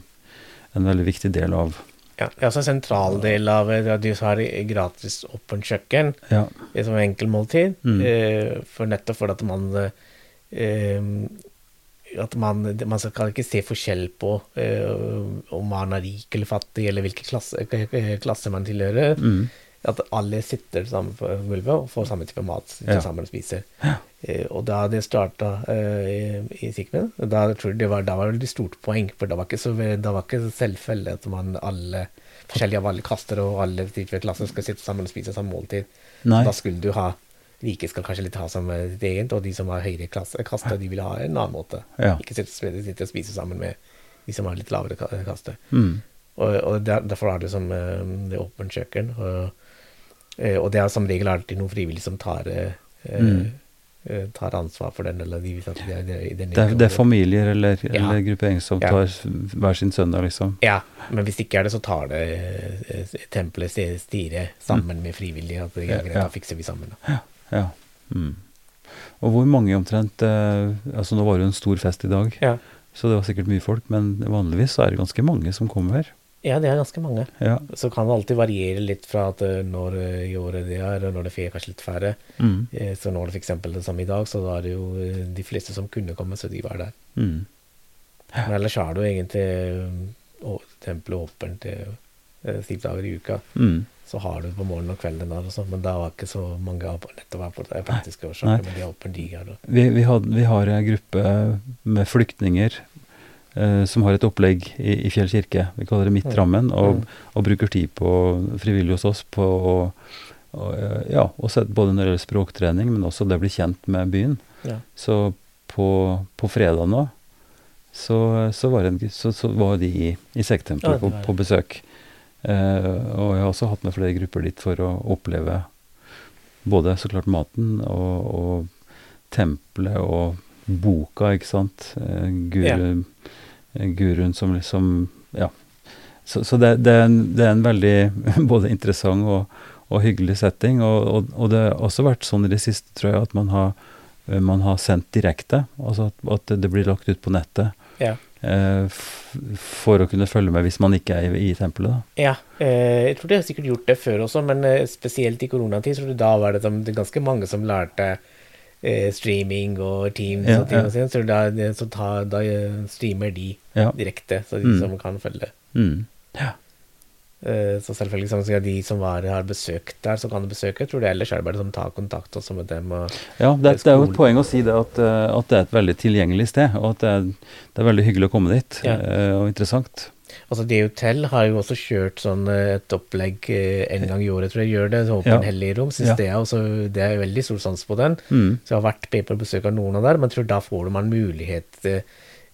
en veldig viktig del av Ja, er en sentral del av at du har gratis åpent kjøkken. Ja. Som enkeltmåltid. Mm. Eh, for nettopp for at man eh, At man, man skal ikke se forskjell på eh, om man er rik eller fattig, eller hvilken klasse, klasse man tilhører. Mm. At alle sitter sammen på gulvet og får samme type mat Ja. til sammen og spiser. Eh, og da det starta eh, i, i Sikmen, da tror jeg det var, da var det veldig stort poeng. For det var ikke så da var ikke selvfølgelig at man alle forskjellige av alle kaster og alle typer klasser skal sitte sammen og spise samme måltid. Nei. Da skulle du ha Rike skal kanskje litt ha som sitt eget, og de som har høyere klasse, kaste, de vil ha en annen måte. Ja. Ikke sitte, sitte og spise sammen med de som har litt lavere ka- kaste. Mm. Og, og der, derfor er det som eh, det åpne åpent kjøkken. Og, og det er som regel alltid noen frivillige som tar, eh, Mm. eh, tar ansvar for den, eller de vet at de er, de er i den Det, er, det er familier eller, Ja. eller grupperinger som Ja. tar hver sin søndag, liksom. Ja, men hvis det ikke er det, så tar det eh, tempelet st- styret sammen med frivillige. At det Mm. Er greit, da fikser vi sammen. Da. Ja. Mm. Og hvor mange omtrent eh, Altså nå var det jo en stor fest i dag, så det var sikkert mye folk, men vanligvis så er det ganske mange som kommer. Ja, det er ganske mange. Ja. Så kan det alltid variere litt fra at eh, når eh, i året det er, og når det er kanskje litt færre. Mm. Eh, Så når det f.eks. det samme i dag, så da er det jo de fleste som kunne komme, så de var der. Mm. Men ellers er det jo egentlig tempelet åpent syv dager i uka. Mm. Så har du på morgenen og kvelden der også, men da var ikke så mange av nettopp her på- er praktiske årsaker. Men de er åpne de her. Vi, vi, had, vi har en gruppe med flyktninger som har et opplegg i, i Fjell kirke. Vi kaller det midtrammen, og, og bruker tid på frivillig hos oss på å og, eh, ja, og sett både når det gjelder språktrening, men også det å bli kjent med byen. Ja. Så på, på fredag nå så, så, var, en, så, så var de i, i Ja, Sekktempelet det på, på besøk. Eh, og jeg har også hatt med flere grupper dit for å oppleve både så klart maten og, og tempelet og boka, ikke sant. Eh, guru, eh, Guruen som liksom Ja. Så, så det, det, er en, det er en veldig både interessant og, og hyggelig setting. Og, og, og det har også vært sånn i det siste, tror jeg, at man har, eh, man har sendt direkte. Altså at, at det blir lagt ut på nettet. Ja. Eh, for å kunne følge med hvis man ikke er i, i tempelet, da. Ja, eh, jeg tror de har sikkert gjort det før også, men eh, spesielt i koronatid, så da var det, ganske mange som lærte eh, streaming og Teams Ja, og ting ja. og sånn, så da, så ta, da eh, streamer de Ja. direkte, så de Mm. som kan følge. Mm. Eh, så selvfølgelig, som sier, de som var, har besøkt der, så kan besøke. Tror det ellers er det bare som tar kontakt også med dem. Og, Ja, det, det er jo et poeng å si det at, eh, at det er et veldig tilgjengelig sted, og at det er, det er veldig hyggelig å komme dit, Ja. eh, og interessant. Altså, det hotell har jo også kjørt sånn eh, et opplegg eh, en gang i året, tror jeg gjør det. så Åpen Ja. hellig rom. Synes Ja. det, er også, det er veldig stor sans på den. Mm. Så jeg har vært på besøk av noen av der, men jeg tror da får man mulighet eh,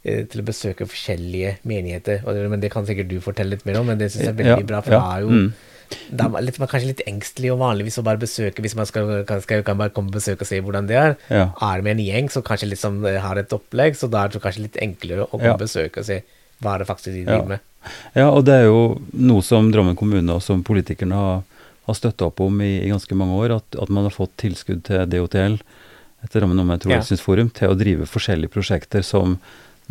til å besøke forskjellige menigheter. Men det kan sikkert du fortelle litt mer om, men det syns jeg er veldig Ja, bra. For ja, det er jo mm. da er man litt, man er kanskje litt engstelig og vanligvis å bare besøke hvis man skal, kan, skal, kan bare komme og besøke og se hvordan det er. Ja. Er med en gjeng som kanskje liksom har et opplegg, så da er det kanskje litt enklere å komme og besøke og se hva det faktisk de driver med. Ja, og det er jo noe som Drammen kommune og som politikerne har, har støtta opp om i, i ganske mange år, at, at man har fått tilskudd til DOTL, etter Drammen Omegn Ja. Trossynsforum, til å drive forskjellige prosjekter som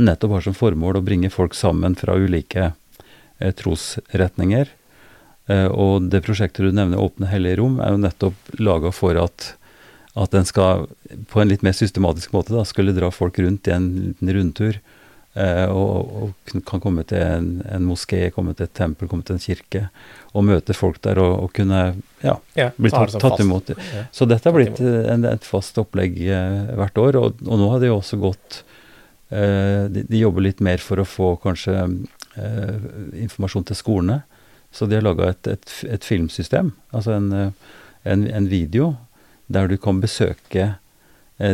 nettopp har som formål å bringe folk sammen fra ulike eh, trosretninger. Eh, og det prosjektet du nevner, Åpne hellige rom, er jo nettopp laga for at at den skal på en litt mer systematisk måte da, skulle dra folk rundt i en liten rundtur. Eh, og, og kan komme til en, en moské, komme til et tempel, komme til en kirke. Og møte folk der og, og kunne ja, Ja, bli tatt, tatt imot. Ja. Så dette har blitt en, et fast opplegg eh, hvert år. Og, og nå har det jo også gått eh, de, de jobber litt mer for å få kanskje eh, informasjon til skolene. Så de har laga et, et, et filmsystem, altså en, eh, en, en video, der du kan besøke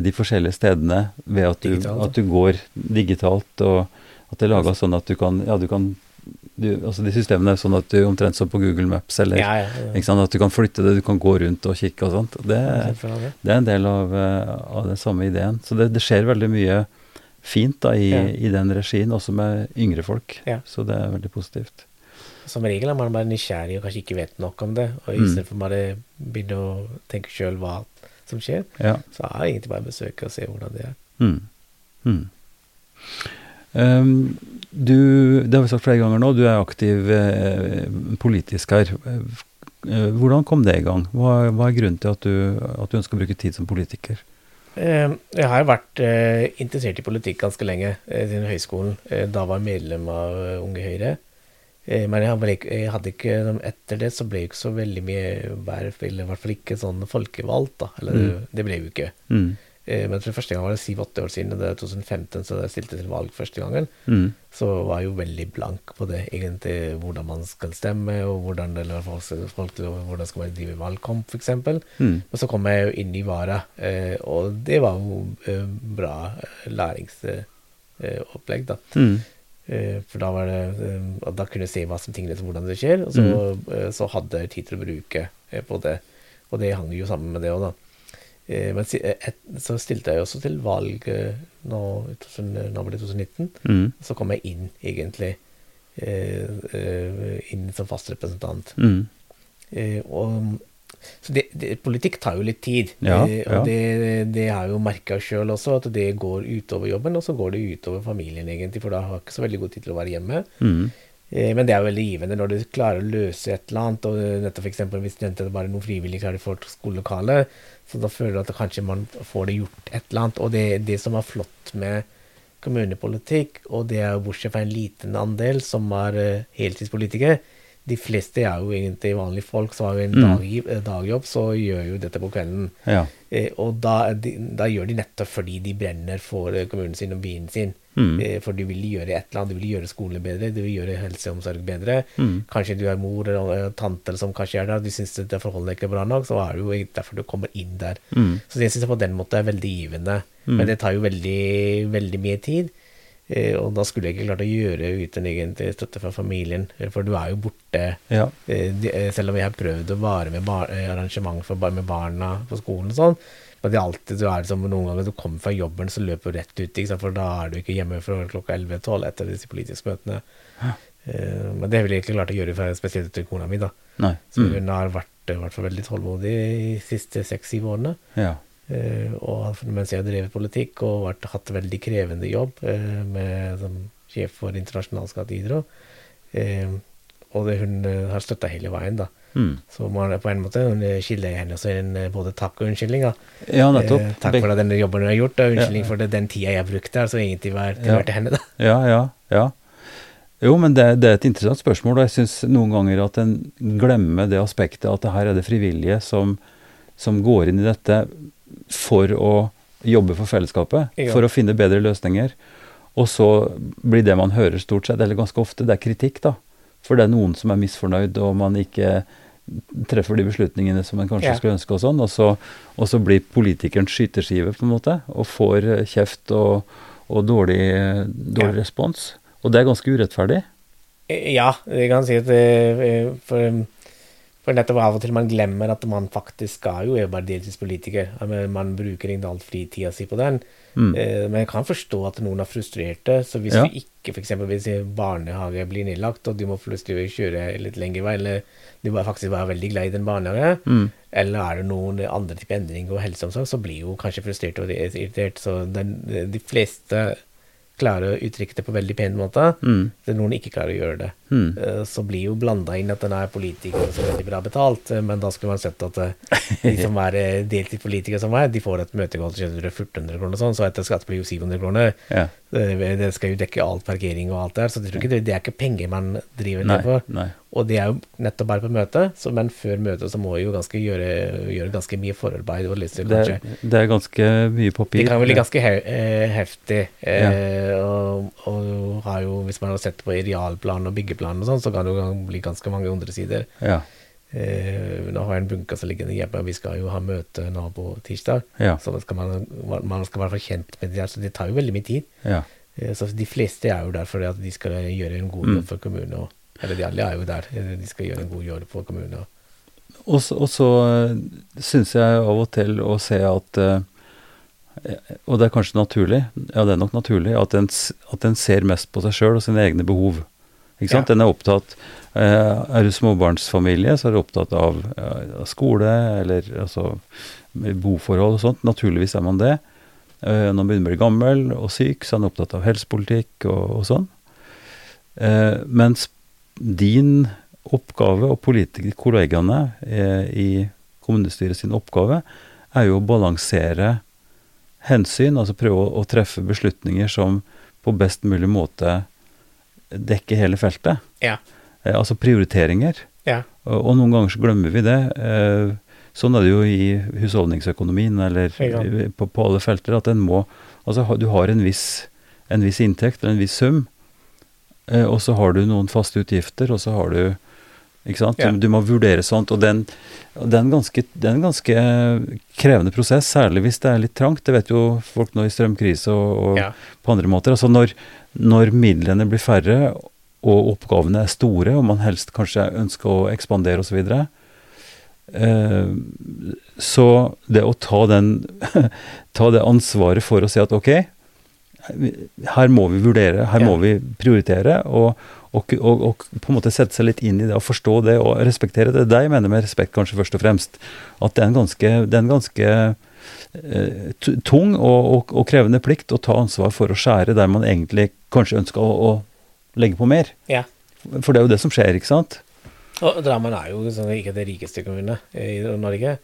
de forskjellige stedene ved at du, at du går digitalt, og at det er laga sånn at du kan Ja, du kan du, altså De systemene er sånn at du omtrent som på Google Maps, eller Ja, ja, sant, at du kan flytte det, du kan gå rundt og kikke og sånt. Det, det er en del av, eh, av den samme ideen. Så det, det skjer veldig mye fint da i, i den regien, også med yngre folk. Så det er veldig positivt. Som regel er man bare nysgjerrig og kanskje ikke vet nok om det. Og Mm. istedenfor bare begynne å tenke sjøl hva som skjer, Ja. så er det egentlig bare å besøke og se hvordan det er. Mm. Mm. Um, du, det har vi sagt flere ganger nå, du er aktiv eh, politisk her. Eh, hvordan kom det i gang? Hva, hva er grunnen til at du, at du ønsker å bruke tid som politiker? Eh, Jeg har vært eh, interessert i politikk ganske lenge, eh, siden høyskolen. Da var jeg medlem av Unge Høyre. Eh, Men jeg hadde, ikke, Etter det så ble jeg ikke så veldig mye verv, eller i hvert fall ikke sånn folkevalgt, da. Eller det, Mm. det ble jeg jo ikke. Mm. Eh, Men for første gang var det syv-åtte år siden, det er 2015, så jeg stilte til valg første gangen. Mm. Så var jeg jo veldig blank på det, egentlig, hvordan man skal stemme, og hvordan, eller folk, hvordan skal man drive valgkamp, f.eks. Mm. Og så kom jeg jo inn i Vara, eh, og det var jo eh, bra læringsopplegg, da. Mm. Eh, for da var det eh, Da kunne jeg se hva som tingene hvordan det skjer, og så, mm. så hadde jeg tid til å bruke eh, på det. Og det hang jo sammen med det òg, da. Eh, men eh, så stilte jeg også til valg eh, nå, i 2000, nå var det 2019. Mm. Så kom jeg inn, egentlig. Eh, eh, inn som fast representant. Mm. Eh, og, så det, det, politikk tar jo litt tid. Ja, ja. og det, det har jeg jo merka sjøl også, at det går utover jobben, og så går det utover familien, egentlig, for da har jeg ikke så veldig god tid til å være hjemme. Mm. Eh, men det er jo veldig givende når du klarer å løse et eller annet, og nettopp for eksempel hvis studenter bare noen frivillige klarer å få skolelokale, så da føler du at kanskje man får det gjort et eller annet. Og det, det som er flott med kommunepolitikk, og det er jo bortsett fra en liten andel som er eh, heltidspolitikere, de fleste er jo egentlig vanlige folk som har en Mm. dag, dagjobb, så gjør jo dette på kvelden. Ja. Eh, og da, de, da gjør de nettopp fordi de brenner for eh, kommunen sin og byen sin. Mm. Eh, for du vil gjøre et eller annet, du vil gjøre skolen bedre, du vil gjøre helse og omsorg bedre. Mm. Kanskje du er mor eller eh, tante som kanskje er der, du syns det forholdet ikke er bra nok, så er det jo derfor du kommer inn der. Mm. Så jeg syns på den måten er veldig givende. Mm. Men det tar jo veldig, veldig mye tid. Eh, og da skulle jeg ikke klart å gjøre uten egentlig støtte fra familien, eh, for du er jo borte. Ja. Eh, eh, selv om jeg har prøvd å være med bar eh, arrangement for, med barna på skolen og sånn. Men det er alltid du er som noen ganger du kommer fra jobben, så løper du rett ut, ikke sant? for da er du ikke hjemme fra klokka 11-12 etter disse politiske møtene. Eh, men det ville jeg ikke klart å gjøre, for spesielt til kona mi, da. Nei. Så Mm. hun har vært, i hvert fall veldig tålmodig de siste seks-syv årene. Ja. Eh, og mens jeg drevet politikk og vært, hatt veldig krevende jobb eh, med, som sjef for internasjonal skatteidrett. Eh, og det, hun har støtta hele veien, da. Mm. Så man, på en måte hun skylder jeg henne også en både takk og unnskyldning. da. ja, nettopp. Eh, takk for den jobben hun har gjort, og unnskyldning Ja. for det, den tida jeg har brukt der, så egentlig var Ja. til henne, da. Ja, ja, ja. Jo, men det, det er et interessant spørsmål, og jeg syns noen ganger at en glemmer det aspektet at det her er det frivillige som, som går inn i dette for å jobbe for fellesskapet, Ja. for å finne bedre løsninger. Og så blir det man hører stort sett, eller ganske ofte, det er kritikk, da. For det er noen som er misfornøyd, og man ikke treffer de beslutningene som en kanskje Ja. skulle ønske og sånn, og så, og så blir politikeren skyteskive, på en måte, og får eh, kjeft og, og dårlig, dårlig Ja. respons. Og det er ganske urettferdig. Eh, Ja, jeg kan si at det for, for nettopp av og til man glemmer at man faktisk skal jo er bare deltidspolitiker. Man bruker ikke all fritida si på den. Mm. Eh, Men jeg kan forstå at noen er frustrerte. Så hvis Ja. du ikke f.eks. hvis barnehage blir nedlagt, og du må plutselig kjøre litt lengre vei, eller du bare faktisk er veldig glad i den barnehagen, Mm. eller er det noen andre type endringer og helseomsorg, så blir jo kanskje frustrert og irritert. Så den, de fleste klarer å uttrykke det på veldig pen måte. Mm. Det er noen ikke klarer å gjøre det. Mm. Eh, Så blir jo blanda inn at den er politiker som er veldig bra betalt, eh, men da skulle man sett at eh, de som er deltidspolitikere som meg, de får et møtegård til 1400 kroner og sånn, så etter skatt blir jo 700 kroner. Ja. Det skal jo dekke alt parkering og alt der, så det, ikke det, det er ikke penger man driver ned for. Og det er jo nettopp bare på møte, så, men før møtet så må jo ganske gjøre, gjøre ganske mye forarbeid og lese Det, er, det er ganske mye papir. Det kan bli ganske he heftig, heftig. Eh, og, og har jo, hvis man har sett på idealplan og byggeplan og sånn, så kan det jo bli ganske mange hundre sider. Ja. Eh, nå har jeg en bunke som ligger hjemme, vi skal jo ha møte på tirsdag. Ja. Så skal man, man skal være kjent med det så det tar jo veldig mye tid. ja. Eh, så de fleste er jo der fordi at de skal gjøre en god Mm. jobb for kommunen. Og, eller de alle er jo der, eh, de skal gjøre en god jobb for kommunen. Og, Og så, og så syns jeg av og til å se at eh, Og det er kanskje naturlig, ja det er nok naturlig, at en, at en ser mest på seg sjøl og sine egne behov. Ikke sant? Den er opptatt eh, Er du småbarnsfamilie, så er du opptatt av eh, skole eller altså boforhold og sånt. Naturligvis er man det. Eh, når man begynner å bli gammel og syk, så er man opptatt av helsepolitikk og, og sånn. Mens din oppgave og eh, i kommunestyret sin oppgave er jo å balansere hensyn, altså prøve å, å treffe beslutninger som på best mulig måte dekker hele feltet. ja. Eh, altså prioriteringer. Ja. Og, noen ganger så glemmer vi det. Eh, sånn er det jo i husholdningsøkonomien eller på, på alle felter, at en må Altså du har en viss, en viss inntekt eller en viss sum, eh, og så har du noen faste utgifter, og så har du ikke sant? Ja. Du, må vurdere sånt, og den, det, er en ganske, krevende prosess, særlig hvis det er litt trangt. Det vet jo folk nå i strømkrise og, og Ja. på andre måter. Altså når, når midlene blir færre og oppgavene er store, og man helst kanskje ønsker å ekspandere osv., så, eh, så det å ta, den, ta det ansvaret for å si at ok, her må vi vurdere, her Ja. må vi prioritere, og, og, og, og på en måte sette seg litt inn i det og forstå det og respektere det. Det er det jeg mener med respekt, kanskje først og fremst. At det er en ganske, er en ganske eh, tung og, og, krevende plikt å ta ansvar for å skjære der man egentlig kanskje ønsker å, å legge på mer. ja. For det er jo det som skjer, ikke sant? Og Drammen er jo sånn, ikke det rikeste kommunene i Norge.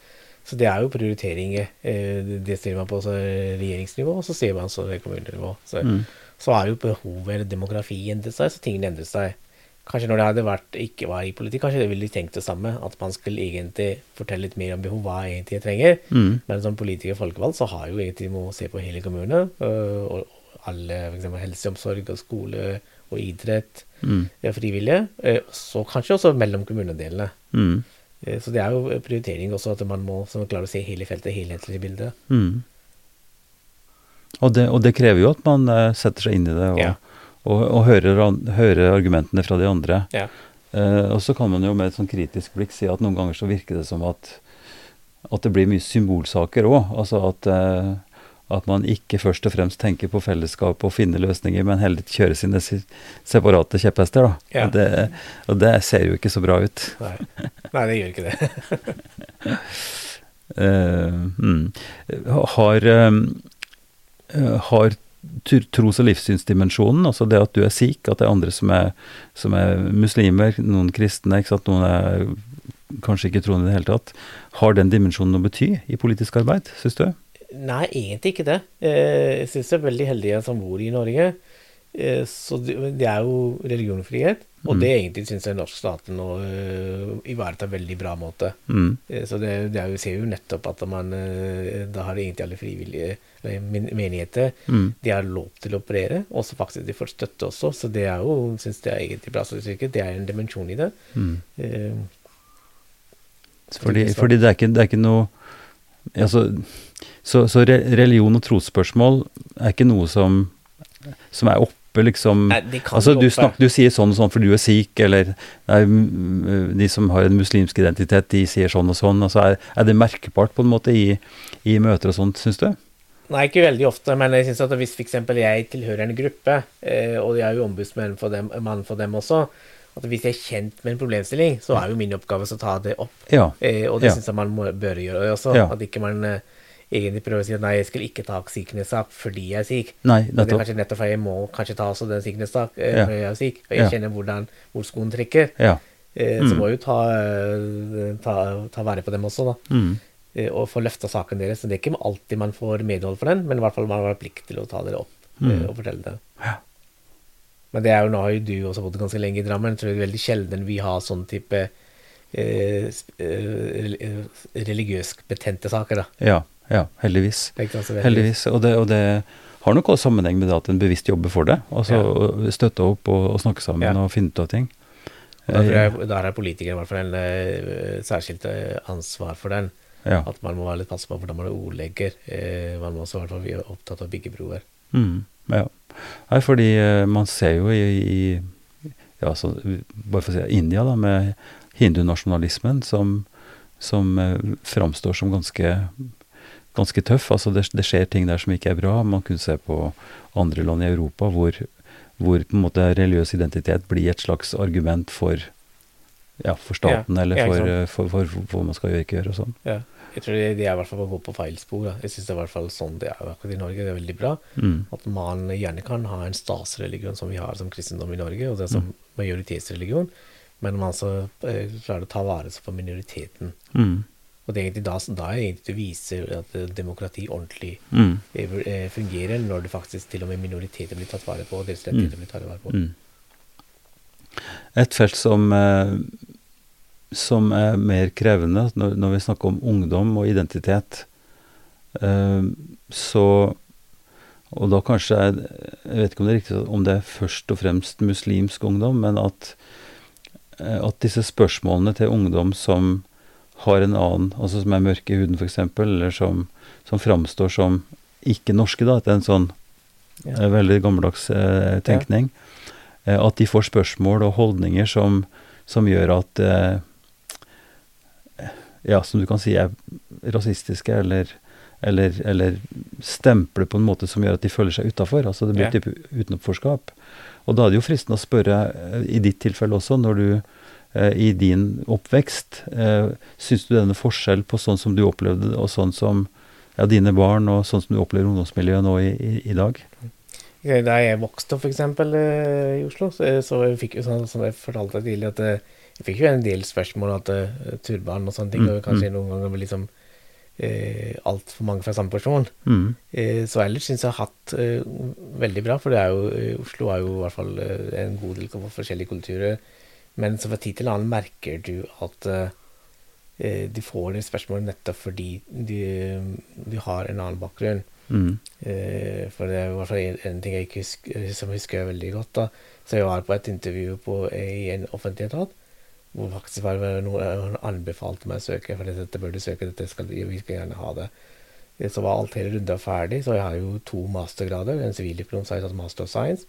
Så det er jo prioriteringer. Eh, Det stiller man på så regjeringsnivå, og så ser man så det kommunenivå. Så, Mm. Så er jo behovet eller demografi endret seg, så tingene endrer seg. Kanskje når det hadde vært ikke var i politikk, kanskje det ville de tenkt det samme. At man skulle egentlig fortelle litt mer om behov, hva egentlig jeg trenger. Mm. Men som politiker og folkevalgt så har jo egentlig må se på hele kommunen. øh, Og alle f.eks. helseomsorg og skole og idrett. Mm. øh, Frivillige. øh, Så kanskje også mellom kommunedelene. Mm. Eh, Så det er jo prioritering også, at man må klarer å se hele feltet, helhetlig bilde. Mm. Og, det, og det krever jo at man eh, setter seg inn i det og, Ja. og, og hører, hører argumentene fra de andre. Ja. Uh, og så kan man jo med et sånn kritisk blikk si at noen ganger så virker det som at, at det blir mye symbolsaker òg. Altså at, uh, at man ikke først og fremst tenker på fellesskap og finne løsninger, men heller kjører sine si- separate kjepphester. da. Ja. Og, det, og det ser jo ikke så bra ut. Nei. Nei, det gjør ikke det. uh, mm. Har, eh, har tros- og livssynsdimensjonen, altså det at du er sikh, at det er andre som er, som er muslimer, noen kristne, noen er kanskje ikke troende i det hele tatt, har den dimensjonen å bety i politisk arbeid, syns du? Nei, egentlig ikke det. Eh, Jeg syns jeg er veldig heldig som bor i Norge. Eh, Så det er jo religionfrihet, og Mm. det egentlig syns jeg norsk staten nå eh, ivaretar veldig bra måte. Mm. Eh, Så det, det jo, ser jo nettopp at man Da har egentlig alle frivillige menigheter Mm. de har lov til å operere, og så faktisk de får støtte også. Så det er jo, syns jeg er egentlig bra. Så det er en dimensjon i det. Mm. Eh, Fordi, fordi det, er ikke, det er ikke noe altså, så, så re, religion og trosspørsmål er ikke noe som, som er oppe, liksom Nei, Altså, du, snak, du sier sånn og sånn for du er sikh, eller nei, de som har en muslimsk identitet, de sier sånn og sånn. Altså, er, er det merkbart på en måte i, i møter og sånt, syns du? Nei, ikke veldig ofte, men jeg synes at hvis f.eks. jeg tilhører en gruppe, eh, og jeg er jo ombudsmann for dem, mann for dem også, at hvis jeg er kjent med en problemstilling, så er jo min oppgave å ta det opp. Ja. Eh, og det Ja. synes jeg man må, bør gjøre også. Ja. At ikke man eh, egentlig prøver å si at nei, jeg skulle ikke ta sikkerhetssak fordi jeg er syk. Nei, det er kanskje nettopp fordi jeg må kanskje ta også den sikkerhetssak sak eh, Ja. jeg er syk, Og jeg Ja. kjenner hvordan, hvor skoen trekker. Ja. Eh, Mm. Så må jeg jo ta, eh, ta, ta vare på dem også, da. Mm. Og få løfta saken deres. Så det er ikke alltid man får medhold for den, men i hvert fall man har plikt til å ta dere opp Mm. og fortelle det. Ja. Men det er jo, nå har jo du også bodd ganske lenge i Drammen, så det er veldig sjelden vi har sånn type eh, religiøst betente saker, da. ja. Ja, heldigvis. Altså Heldigvis. Og det, og det har nok også sammenheng med det at en bevisst jobber for det. Altså Ja. støtte opp og, og snakke sammen Ja. og finne ut av ting. Da Eh, der har politikere i hvert fall en eh, særskilt eh, ansvar for den. ja. At man må være litt passe på hvordan man ordlegger. Eh, man må også i hvert fall være opptatt av å bygge broer. Mm, ja. Nei, fordi eh, man ser jo i, i ja, så, bare for å si India, da, med hindunasjonalismen, som, som eh, framstår som ganske, ganske tøff. Altså det, det skjer ting der som ikke er bra. Man kunne se på andre land i Europa hvor, hvor på en måte religiøs identitet blir et slags argument for, ja, for staten, Ja, eller for, for, hva man skal gjøre ikke gjøre og sånn. Ja. Jeg tror det, de er i hvert fall å gå på feil spor. Da. Jeg syns det er i hvert fall sånn det er akkurat i Norge. Det er veldig bra. Mm. At man gjerne kan ha en statsreligion som vi har som kristendom i Norge, og det er som majoritetsreligion, men man så eh, klarer å ta vare på minoriteten. Mm. Og det er egentlig da, da er det egentlig å vise at eh, demokrati ordentlig Mm. eh, eh, fungerer, når det faktisk til og med minoriteter blir tatt vare på, og deres rettigheter blir tatt vare på. Mm. Et felt som, som er mer krevende når, når vi snakker om ungdom og identitet, så Og da kanskje Jeg vet ikke om det er riktig om det er først og fremst muslimsk ungdom, men at, at disse spørsmålene til ungdom som har en annen, altså som er mørke i huden f.eks., eller som, som framstår som ikke norske, da, etter en sånn Ja. eh, veldig gammeldags eh, tenkning, eh, at de får spørsmål og holdninger som, som gjør at eh, Ja, som du kan si er rasistiske, eller, eller, eller stempler på en måte som gjør at de føler seg utafor. Altså det blir Ja. type utenforskap. Og da er det jo fristende å spørre, eh, i ditt tilfelle også, når du i din oppvekst, eh, syns du denne forskjell på sånn som du opplevde det, og sånn som ja, dine barn, og sånn som du opplever ungdomsmiljøet nå i, i, i dag? Eh, Da jeg vokste opp, eksempel, eh, i Oslo, så, jeg fikk jo sånn som jeg fortalte tidlig tidligere, at eh, jeg fikk jo en del spørsmål at turbarn turban og sånne ting, Mm, og kanskje noen ganger liksom eh, altfor mange fra samme person. Mm. Eh, så ellers syns jeg har hatt eh, veldig bra, for det er jo, eh, Oslo er jo i hvert fall eh, en god del forskjellige kulturer. Men så fra tid til annen merker du at eh, eh, de får det spørsmålet nettopp fordi de, de har en annen bakgrunn. Mm. Eh, for det er hvert fall en, en ting jeg ikke husker, som jeg veldig godt. da. Så jeg var på et intervju på, i en offentlig etat, hvor faktisk var det noen anbefalte meg å søke, for dette bør du søke, dette skal vi, vi skal gjerne ha det. Så var alt hele runda ferdig, så jeg har jo to mastergrader, en sivildiplom, så har jeg tatt master of science.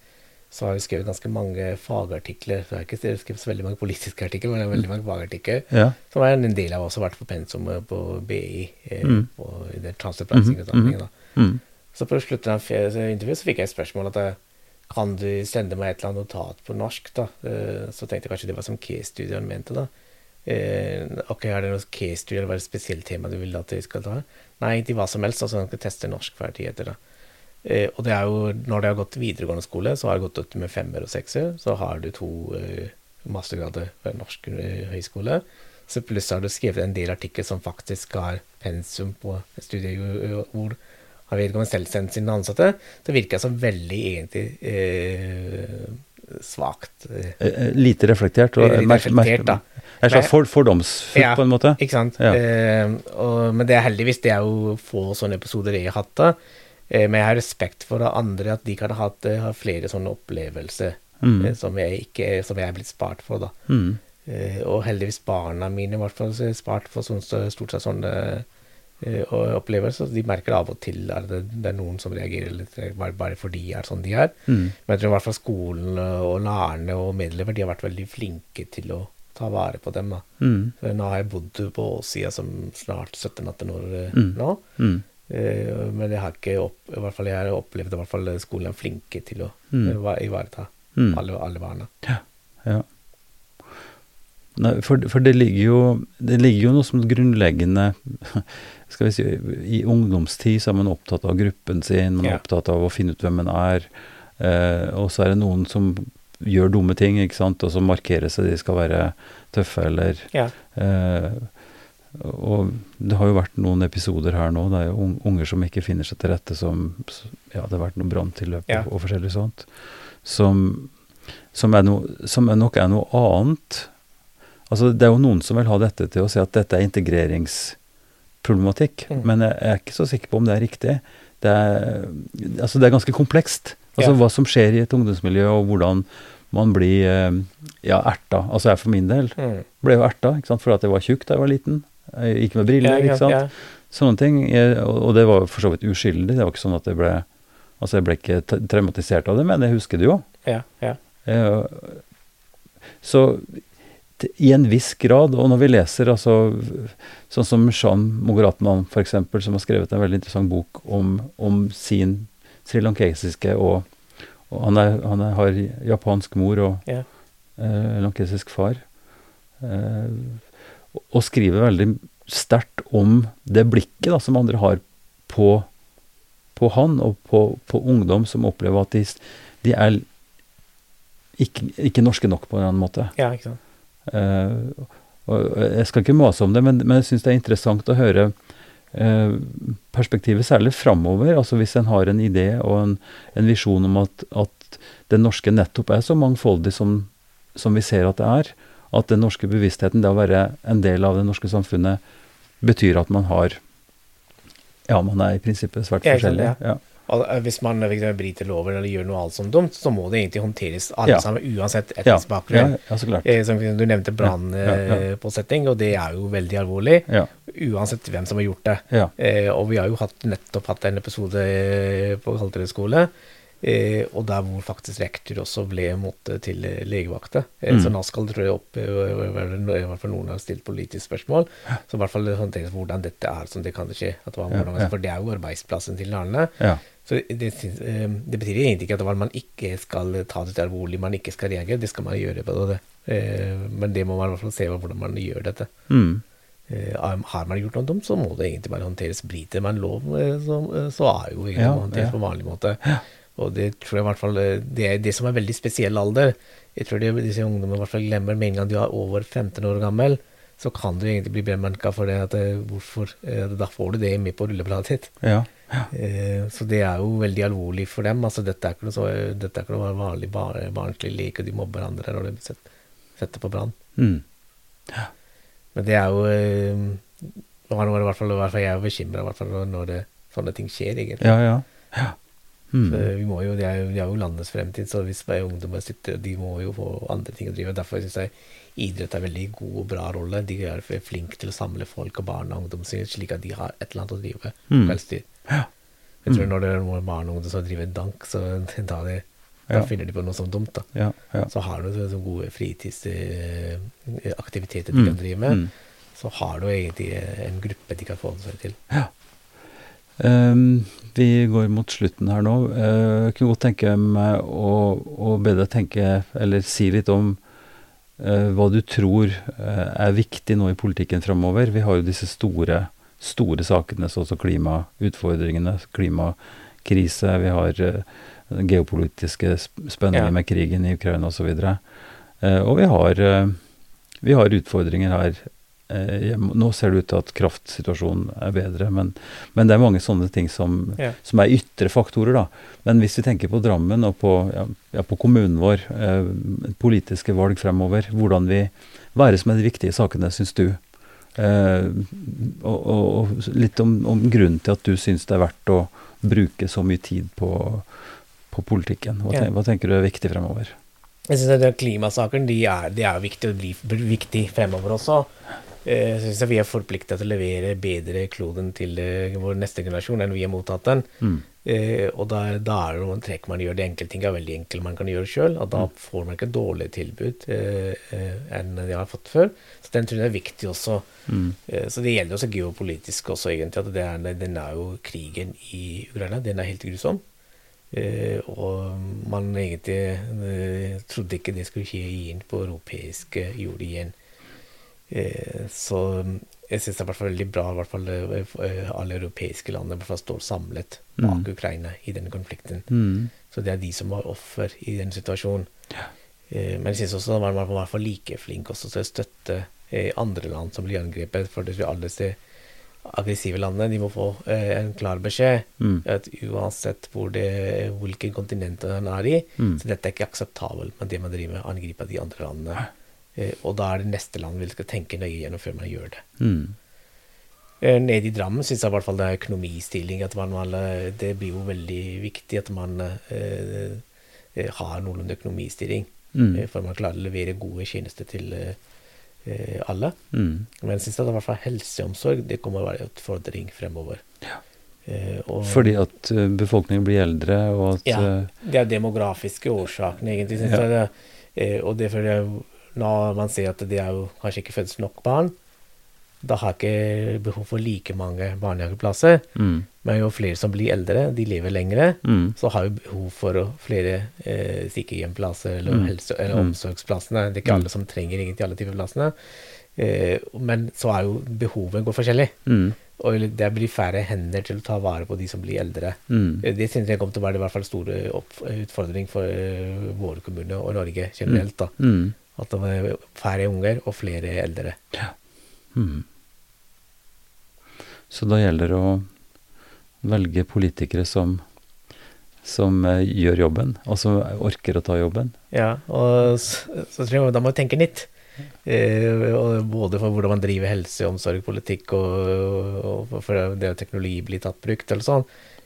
Så har jeg skrevet ganske mange fagartikler. Så jeg har ikke skrevet så veldig mange politiske artikler, men det er veldig mange fagartikler. Ja. Som er en del av også vært på pensum på BI, eh, Mm. på, i den transfer pricing-utdanningen. da. Mm. Så på slutten av intervjuet så fikk jeg et spørsmål at eh, kan du sende meg et eller annet notat på norsk, da? Eh, Så tenkte jeg kanskje det var som case-studie han mente, da. Eh, ok, er det noe case-studio eller var det et spesielt tema du vil at jeg skal ta? Nei, ikke hva som helst, altså han skal teste norskferdigheter, da. Eh, og det er jo, når de har gått videregående skole, så har de gått ut med femmer og sekser, så har du to eh, mastergrader ved norsk eh, høyskole. Så pluss har du skrevet en del artikler som faktisk har pensum på studiet eh, hvor har vedkommende selv sendt sine ansatte. Det virker som veldig egentlig eh, svakt. Eh, Eh, eh, Lite reflektert. Og Lite reflektert, da. En slags for, fordomsfullt, Ja. på en måte. Ikke sant? Ja. Eh, og, men det er heldigvis det er jo få sånne episoder jeg har hatt. da. Eh, men jeg har respekt for andre, at de kan ha, hatt, eh, ha flere sånne opplevelser Mm. eh, som, jeg ikke, som jeg er blitt spart for. da. Mm. Og heldigvis barna mine i hvert fall er spart for sånn, stort sett sånne opplevelser. De merker av og til at det, det er noen som reagerer litt bare, bare fordi de er sånn de er. Mm. Men jeg tror i hvert fall skolen og lærerne og medlemmer de har vært veldig flinke til å ta vare på dem. da. Mm. Nå har jeg bodd på Åssida som snart 17-18 år eh, Mm. nå. Mm. Eh, men jeg har ikke opp, i hvert fall jeg har opplevd fall skolen er flinke til å Mm. ivareta Mm. alle, alle barna. Ja. Nei, for, for det ligger jo Det ligger jo noe som grunnleggende Skal vi si I ungdomstid så er man opptatt av gruppen sin, man er Ja. opptatt av å finne ut hvem man er. Eh, og så er det noen som gjør dumme ting, ikke sant, og som markerer seg, de skal være tøffe eller Ja. eh, Og det har jo vært noen episoder her nå, det er jo unger som ikke finner seg til rette, som Ja, det har vært noen branntilløp Ja. og, og forskjellig sånt. Som, som, er no, som er nok er noe annet. Altså, det er jo noen som vil ha dette til å si at dette er integreringsproblematikk, Mm. men jeg er ikke så sikker på om det er riktig. Det er, altså, det er ganske komplekst. Altså Ja. hva som skjer i et ungdomsmiljø, og hvordan man blir eh, ja, erta. Altså jeg for min del Mm. ble jo erta ikke sant? fordi at jeg var tjukk da jeg var liten. Jeg gikk med briller, Ja, ikke sant. Ja. Sånne ting. Jeg, og, det var for så vidt uskyldig. Det var ikke sånn at jeg ble Altså jeg ble ikke traumatisert av det, men jeg husker det jo. ja, ja. Jeg, Så i en viss grad, og når vi leser altså sånn som Jean Mogaratnam f.eks., som har skrevet en veldig interessant bok om, om sin srilankesiske og, og Han, er, han er, har japansk mor og yeah. eh, lankesisk far. Eh, og- skriver veldig sterkt om det blikket da, som andre har på, på han og på, på ungdom som opplever at de, de er ikke, ikke norske nok på en eller annen måte. ja ikke sant. Uh, jeg skal ikke mase om det, men, men jeg syns det er interessant å høre eh, perspektivet, særlig framover. Altså hvis en har en idé og en, en visjon om at, at det norske nettopp er så mangfoldig som, som vi ser at det er. At den norske bevisstheten, det å være en del av det norske samfunnet, betyr at man har Ja, man er i prinsippet svært forskjellig. Ja. Eh, hvis man eh, bryter lover eller gjør noe alt som dumt, så må det egentlig håndteres alle Ja. sammen, uansett etnisk bakgrunn. ja. Eh, Som du nevnte brannpåsetting, og det er jo veldig alvorlig. Uansett hvem som har gjort det. og vi har jo hatt, nettopp hatt en episode på Kalterøy skole, eh, og der hvor faktisk rektor også ble måtte til eh, legevakta. Eh, Mm. Så nå skal det tror jeg opp eh, I hvert fall noen har stilt politisk spørsmål. Så i hvert fall håndteres hvordan dette er som det kan skje. At det var, Ja, ja. For det er jo arbeidsplassen til lærerne. ja. Så det, eh, det betyr egentlig ikke at man ikke skal ta det alvorlig, man ikke skal reagere. Det skal man gjøre på det. Eh, Men det må man i hvert fall se på hvordan man gjør dette. Mm. Eh, Har man gjort noe dumt, så må det egentlig bare håndteres. Bryter man lov, eh, så, eh, så er jo egentlig Ja, håndteres ja. på vanlig måte. Og det tror jeg i hvert fall eh, Det er det som er veldig spesiell alder. Jeg tror de, disse ungdommene i hvert fall glemmer med en gang de er over 15 år gammel, så kan du egentlig bli bemerka for det. At hvorfor, eh, Da får du det med på rullebladet ditt. Ja. Ja. så det er jo veldig alvorlig for dem. altså Dette er ikke noe, så, dette er ikke noe vanlig bar, barnslig lek, og de mobber hverandre når de setter på brann. Mm. Men det er jo det var det i hvert fall, i hvert fall jeg er bekymra når det, sånne ting skjer, egentlig. Ja, ja. ja. Mm. Må jo, det, er jo, det er jo landets fremtid, så hvis bare ungdommer sitter, de må jo få andre ting å drive. Derfor syns jeg idrett er en veldig god og bra rolle. De er flinke til å samle folk og barn og ungdom sin, slik at de har et eller annet å drive på Mm. kveldstid. Ja. Jeg tror når det er barn og ungdom som driver dank, så da, det, da Ja. finner de på noe som dumt. da. Ja, ja. Så har du så gode fritidsaktiviteter de kan drive med. Mm. Så har du egentlig en gruppe de kan forholde seg til. Ehm, vi går mot slutten her nå. Eh, jeg kunne godt tenke meg å, å be deg tenke, eller si litt om eh, hva du tror eh, er viktig nå i politikken framover. Vi har jo disse store, store sakene, sånn som klimautfordringene, klimakrise. Vi har eh, geopolitiske spenninger Ja. med krigen i Ukraina osv. Uh, og vi har, eh, vi har utfordringer her eh. Nå ser det ut til at kraftsituasjonen er bedre, men, men det er mange sånne ting som, Ja. som er ytre faktorer. da. Men hvis vi tenker på Drammen og på, ja, ja, på kommunen vår, eh, politiske valg fremover, hvordan vi Hva er det som er de viktige sakene, syns du? Eh, og, og, litt om, om grunnen til at du syns det er verdt å bruke så mye tid på, på politikken. Hva, ten, hva tenker du er viktig fremover? Jeg synes at Klimasaken de er, de er viktige og blir viktige viktig fremover også. Eh, Jeg synes vi er forplikta til å levere bedre kloden til eh, vår neste generasjon enn vi har mottatt den. Mm. Eh, og da, da er det noen trekk man gjør. De enkle ting er veldig enkle man kan gjøre sjøl. Og da får man ikke dårligere tilbud eh, eh, enn de har fått før. Så den tror jeg er viktig også. Mm. Eh, så det gjelder også geopolitisk også, egentlig. At det er, den er jo krigen i Ukraina. Den er helt grusom. Eh, og man egentlig eh, trodde ikke det skulle skje igjen på europeisk jord igjen. Eh, så mm, jeg syns det er i hvert fall veldig bra i hvert fall eh, eh, alle europeiske land står samlet bak Mm. Ukraina i denne konflikten. Mm. Så det er de som var offer i den situasjonen. Ja. men jeg syns også man var i hvert fall like flink også til å støtte andre land som blir angrepet. For det alle disse aggressive landene de må få en klar beskjed Mm. at uansett hvor det, hvilken kontinent man er i, Mm. så dette er ikke akseptabelt med det man driver med, angripe de andre landene. Eh, og da er det neste land vi skal tenke nøye gjennom før man gjør det. Mm. Eh, Nede i Drammen syns jeg i hvert fall det er økonomistilling. At man, det blir jo veldig viktig at man eh, eh, har noenlunde økonomistilling. Mm. eh, For man klarer å levere gode tjenester til eh, eh, alle. Mm. Men jeg syns i hvert fall helseomsorg det kommer å være en utfordring fremover. Eh, og Fordi at eh, befolkningen blir eldre, og at Ja. eh, det er demografiske årsaker, egentlig. Ja. jeg eh, og det føler jeg Når man ser at det er jo kanskje ikke fødes nok barn, da har ikke behov for like mange barnehageplasser. mm. Men jo flere som blir eldre, de lever lengre, Mm. så har jo behov for flere eh, sykehjemplasser eller, Mm. helse, eller Mm. omsorgsplassene. Det er ikke Mm. alle som trenger egentlig alle typer plassene. Eh, men så er jo behovet går forskjellig. Mm. Og det blir færre hender til å ta vare på de som blir eldre. Eh, Det synes jeg kommer til å være i hvert fall en stor eh, utfordring for uh, våre kommuner og Norge generelt. da. At det er færre unger og flere eldre. Mm. Så da gjelder det å velge politikere som, som eh, gjør jobben, og som orker å ta jobben. Ja, og så, så tror jeg da må vi tenke nytt. Eh, både for hvordan man driver helse, omsorg, politikk, og, og for det teknologi blir tatt brukt, eller sånn.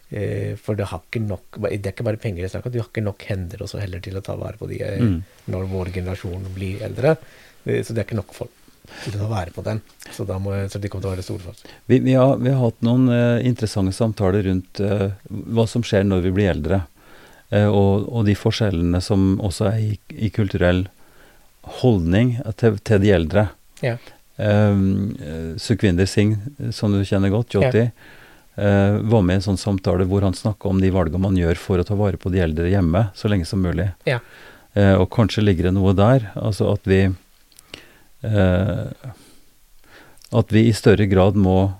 Eh, for det har ikke nok Det er ikke bare penger det er snakk om, du har ikke nok hender også heller til å ta vare på de eh, Mm. når vår generasjon blir eldre. Så det er ikke nok folk til å ta vare på den. Så, da må, så de kommer til å være store forskjeller. Vi, vi, har, vi har hatt noen uh, interessante samtaler rundt uh, hva som skjer når vi blir eldre, Uh, og, og de forskjellene som også er i, i kulturell holdning til, til de eldre. Ja. Um, eh, Sukhwinder Singh, som du kjenner godt, Jyoti, eh, var med i en sånn samtale hvor han snakka om de valgene man gjør for å ta vare på de eldre hjemme så lenge som mulig. Ja. Eh, og kanskje ligger det noe der, altså at vi eh, At vi i større grad må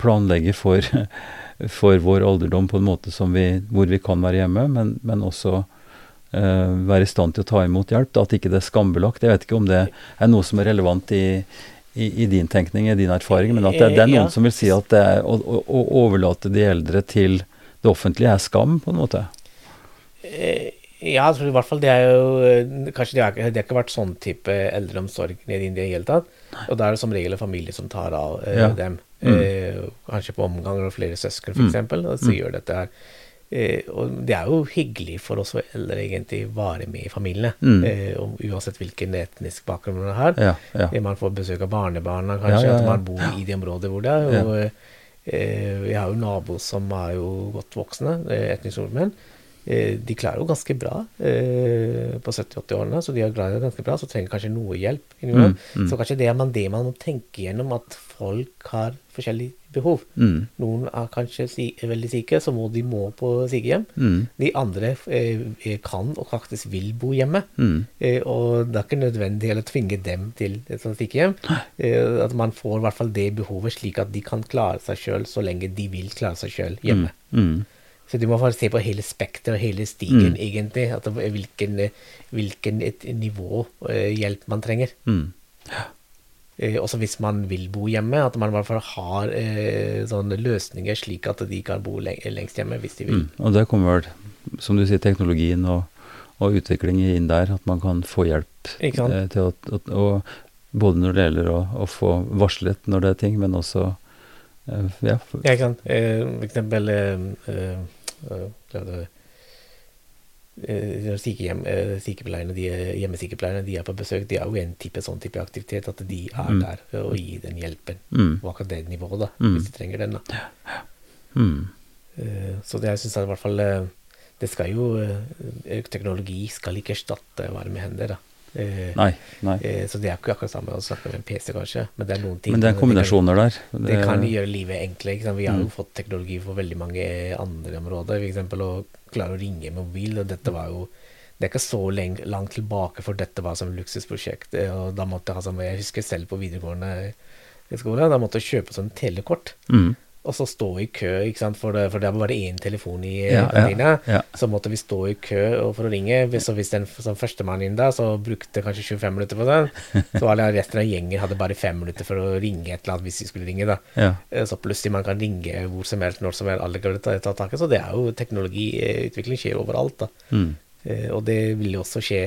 planlegge for, for vår alderdom på en måte som vi, hvor vi kan være hjemme, men, men også eh, være i stand til å ta imot hjelp. Da, at ikke det er skambelagt. Jeg vet ikke om det er noe som er relevant i, i, i, din tenkning, i din erfaring, men at det, det er noen ja. som vil si at det er, å, å, å, overlate de eldre til det offentlige er skam, på en måte? Ja, jeg tror i hvert fall det er jo Kanskje det har, det har ikke vært sånn type eldreomsorg nede i det hele tatt. Og da er det som regel en familie som tar av eh, ja. dem. Mm. Eh, kanskje på omganger og flere søsken, f.eks. Mm. Og så mm. gjør dette her. Eh, og det er jo hyggelig for oss foreldre egentlig være med i familiene. Mm. Eh, uansett hvilken etnisk bakgrunn man har. Ja, ja. Man får besøk av barnebarna, kanskje. At man bor i det området hvor det er. Og, eh, jeg har jo naboer som er jo godt voksne, etnisk etniske nordmenn. Eh, de klarer jo ganske bra eh, på 70-80-årene, så de har klart det ganske bra. Så trenger kanskje noe hjelp. Mm, mm. Så kanskje det er man det man må tenke gjennom, at folk har forskjellige behov. Mm. Noen er kanskje si, er veldig syke, så må de må på sykehjem. Mm. De andre eh, kan og faktisk vil bo hjemme. Mm. Eh, og det er ikke nødvendig å tvinge dem til et sånt sykehjem. Eh, at man får i hvert fall det behovet, slik at de kan klare seg sjøl så lenge de vil klare seg sjøl hjemme. Mm. Så du må bare se på hele spekteret og hele stigen, mm. egentlig. At hvilken, hvilken nivå eh, hjelp man trenger. Mm. Uh, også hvis man vil bo hjemme, at man i hvert fall har eh, sånne løsninger slik at de kan bo leng lengst hjemme hvis de vil. Mm. Og det kommer vel, som du sier, teknologien og, og utviklingen inn der, at man kan få hjelp til å, å, Både når det gjelder å, å, få varslet når det er ting, men også ja. Jeg kan for eksempel Sykehjem, sykepleierne, de, hjemmesykepleierne de er på besøk, de er jo en type sånn type aktivitet at de er mm. der og gir den hjelpen mm. på akkurat det nivået, da, mm. hvis de trenger den. da. Mm. Så det jeg syns i hvert fall Det skal jo Teknologi skal ikke erstatte varme hender, da. Eh, nei, nei. Eh, så det er ikke akkurat samme å snakke med en PC, kanskje. Men det er noen ting Men det er kombinasjoner der. Det, det kan gjøre livet enklere. Vi har jo mm. fått teknologi for veldig mange andre områder. F.eks. å klare å ringe mobil. Og dette var jo Det er ikke så langt tilbake for dette var som luksusprosjekt. Eh, og da måtte jeg ha sånn Jeg husker selv på videregående skole, da måtte jeg kjøpe sånn telekort. Mm og så stå i kø? For, det, for det var bare én telefon i ja, kantina. Ja, ja. Så måtte vi stå i kø for å ringe. Så hvis den som førstemann inn da, så brukte kanskje 25 minutter på den. Så alle resten av gjengen hadde bare fem minutter for å ringe et eller annet hvis de skulle ringe. da. Ja. så plutselig man kan ringe hvor som helst, når som helst, alle kan ta, ta tak i. Så det er jo teknologiutvikling skjer overalt. da. Mm. Eh, og det vil jo også skje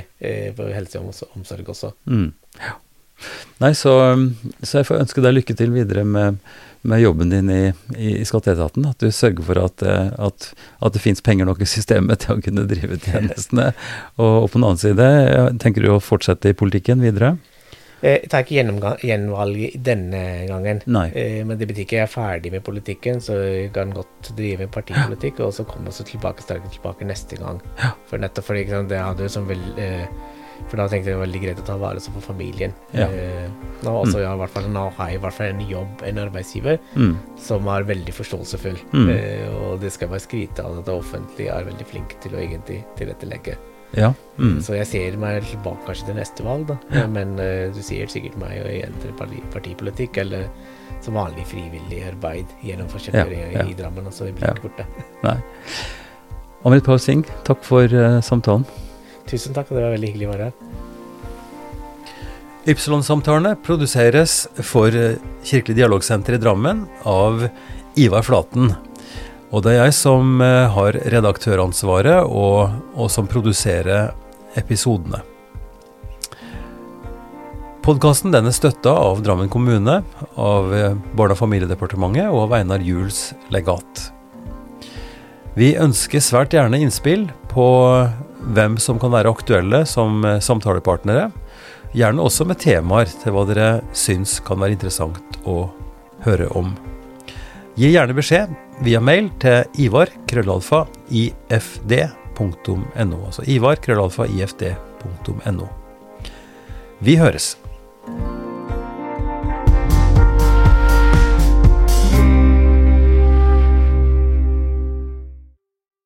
på helse og helseomsorg også. Mm. Ja. Nei, så, så jeg får ønske deg lykke til videre med med jobben din i, i, i Skatteetaten. At du sørger for at, eh, at, at det fins penger nok i systemet til å kunne drive tjenestene. Og, og, på den annen side, tenker du å fortsette i politikken videre? Eh, jeg tar ikke gjenvalg denne gangen. Nei. men det betyr ikke jeg er ferdig med politikken, så jeg kan godt drive partipolitikk, og så komme tilbake, tilbake neste gang. Ja. For nettopp fordi det hadde jo som vel eh, for da tenkte jeg det var veldig greit å ta vare på familien. Ja. Eh, også, mm. ja, hvert fall, nå, har jeg i hvert fall en jobb, en arbeidsgiver, mm. som er veldig forståelsesfull. Mm. Eh, og det skal bare skryte av at det offentlige er veldig flink til å egentlig tilrettelegge. Ja. Mm. Så jeg ser meg tilbake kanskje til neste valg, da. Ja. Men eh, du sier sikkert meg og igjen til partipolitikk, eller som vanlig frivillig arbeid gjennom forskjellige ja, i Drammen. Og så blir ikke borte. Nei. Amrit Pausing, takk for uh, samtalen. Tusen takk, det var veldig hyggelig å være her. Ypsilon-samtalene produseres for eh, Kirkelig dialogsenter i Drammen av Ivar Flaten. Og det er jeg som eh, har redaktøransvaret, og, og som produserer episodene. Podkasten er støtta av Drammen kommune, av eh, Barne- og familiedepartementet og av Einar Juels legat. Vi ønsker svært gjerne innspill på hvem som kan være aktuelle som eh, samtalepartnere. Gjerne også med temaer til hva dere syns kan være interessant å høre om. Gi gjerne beskjed via mail til ivar krøllalfa ifd.no. Altså ifd.no. Vi høres.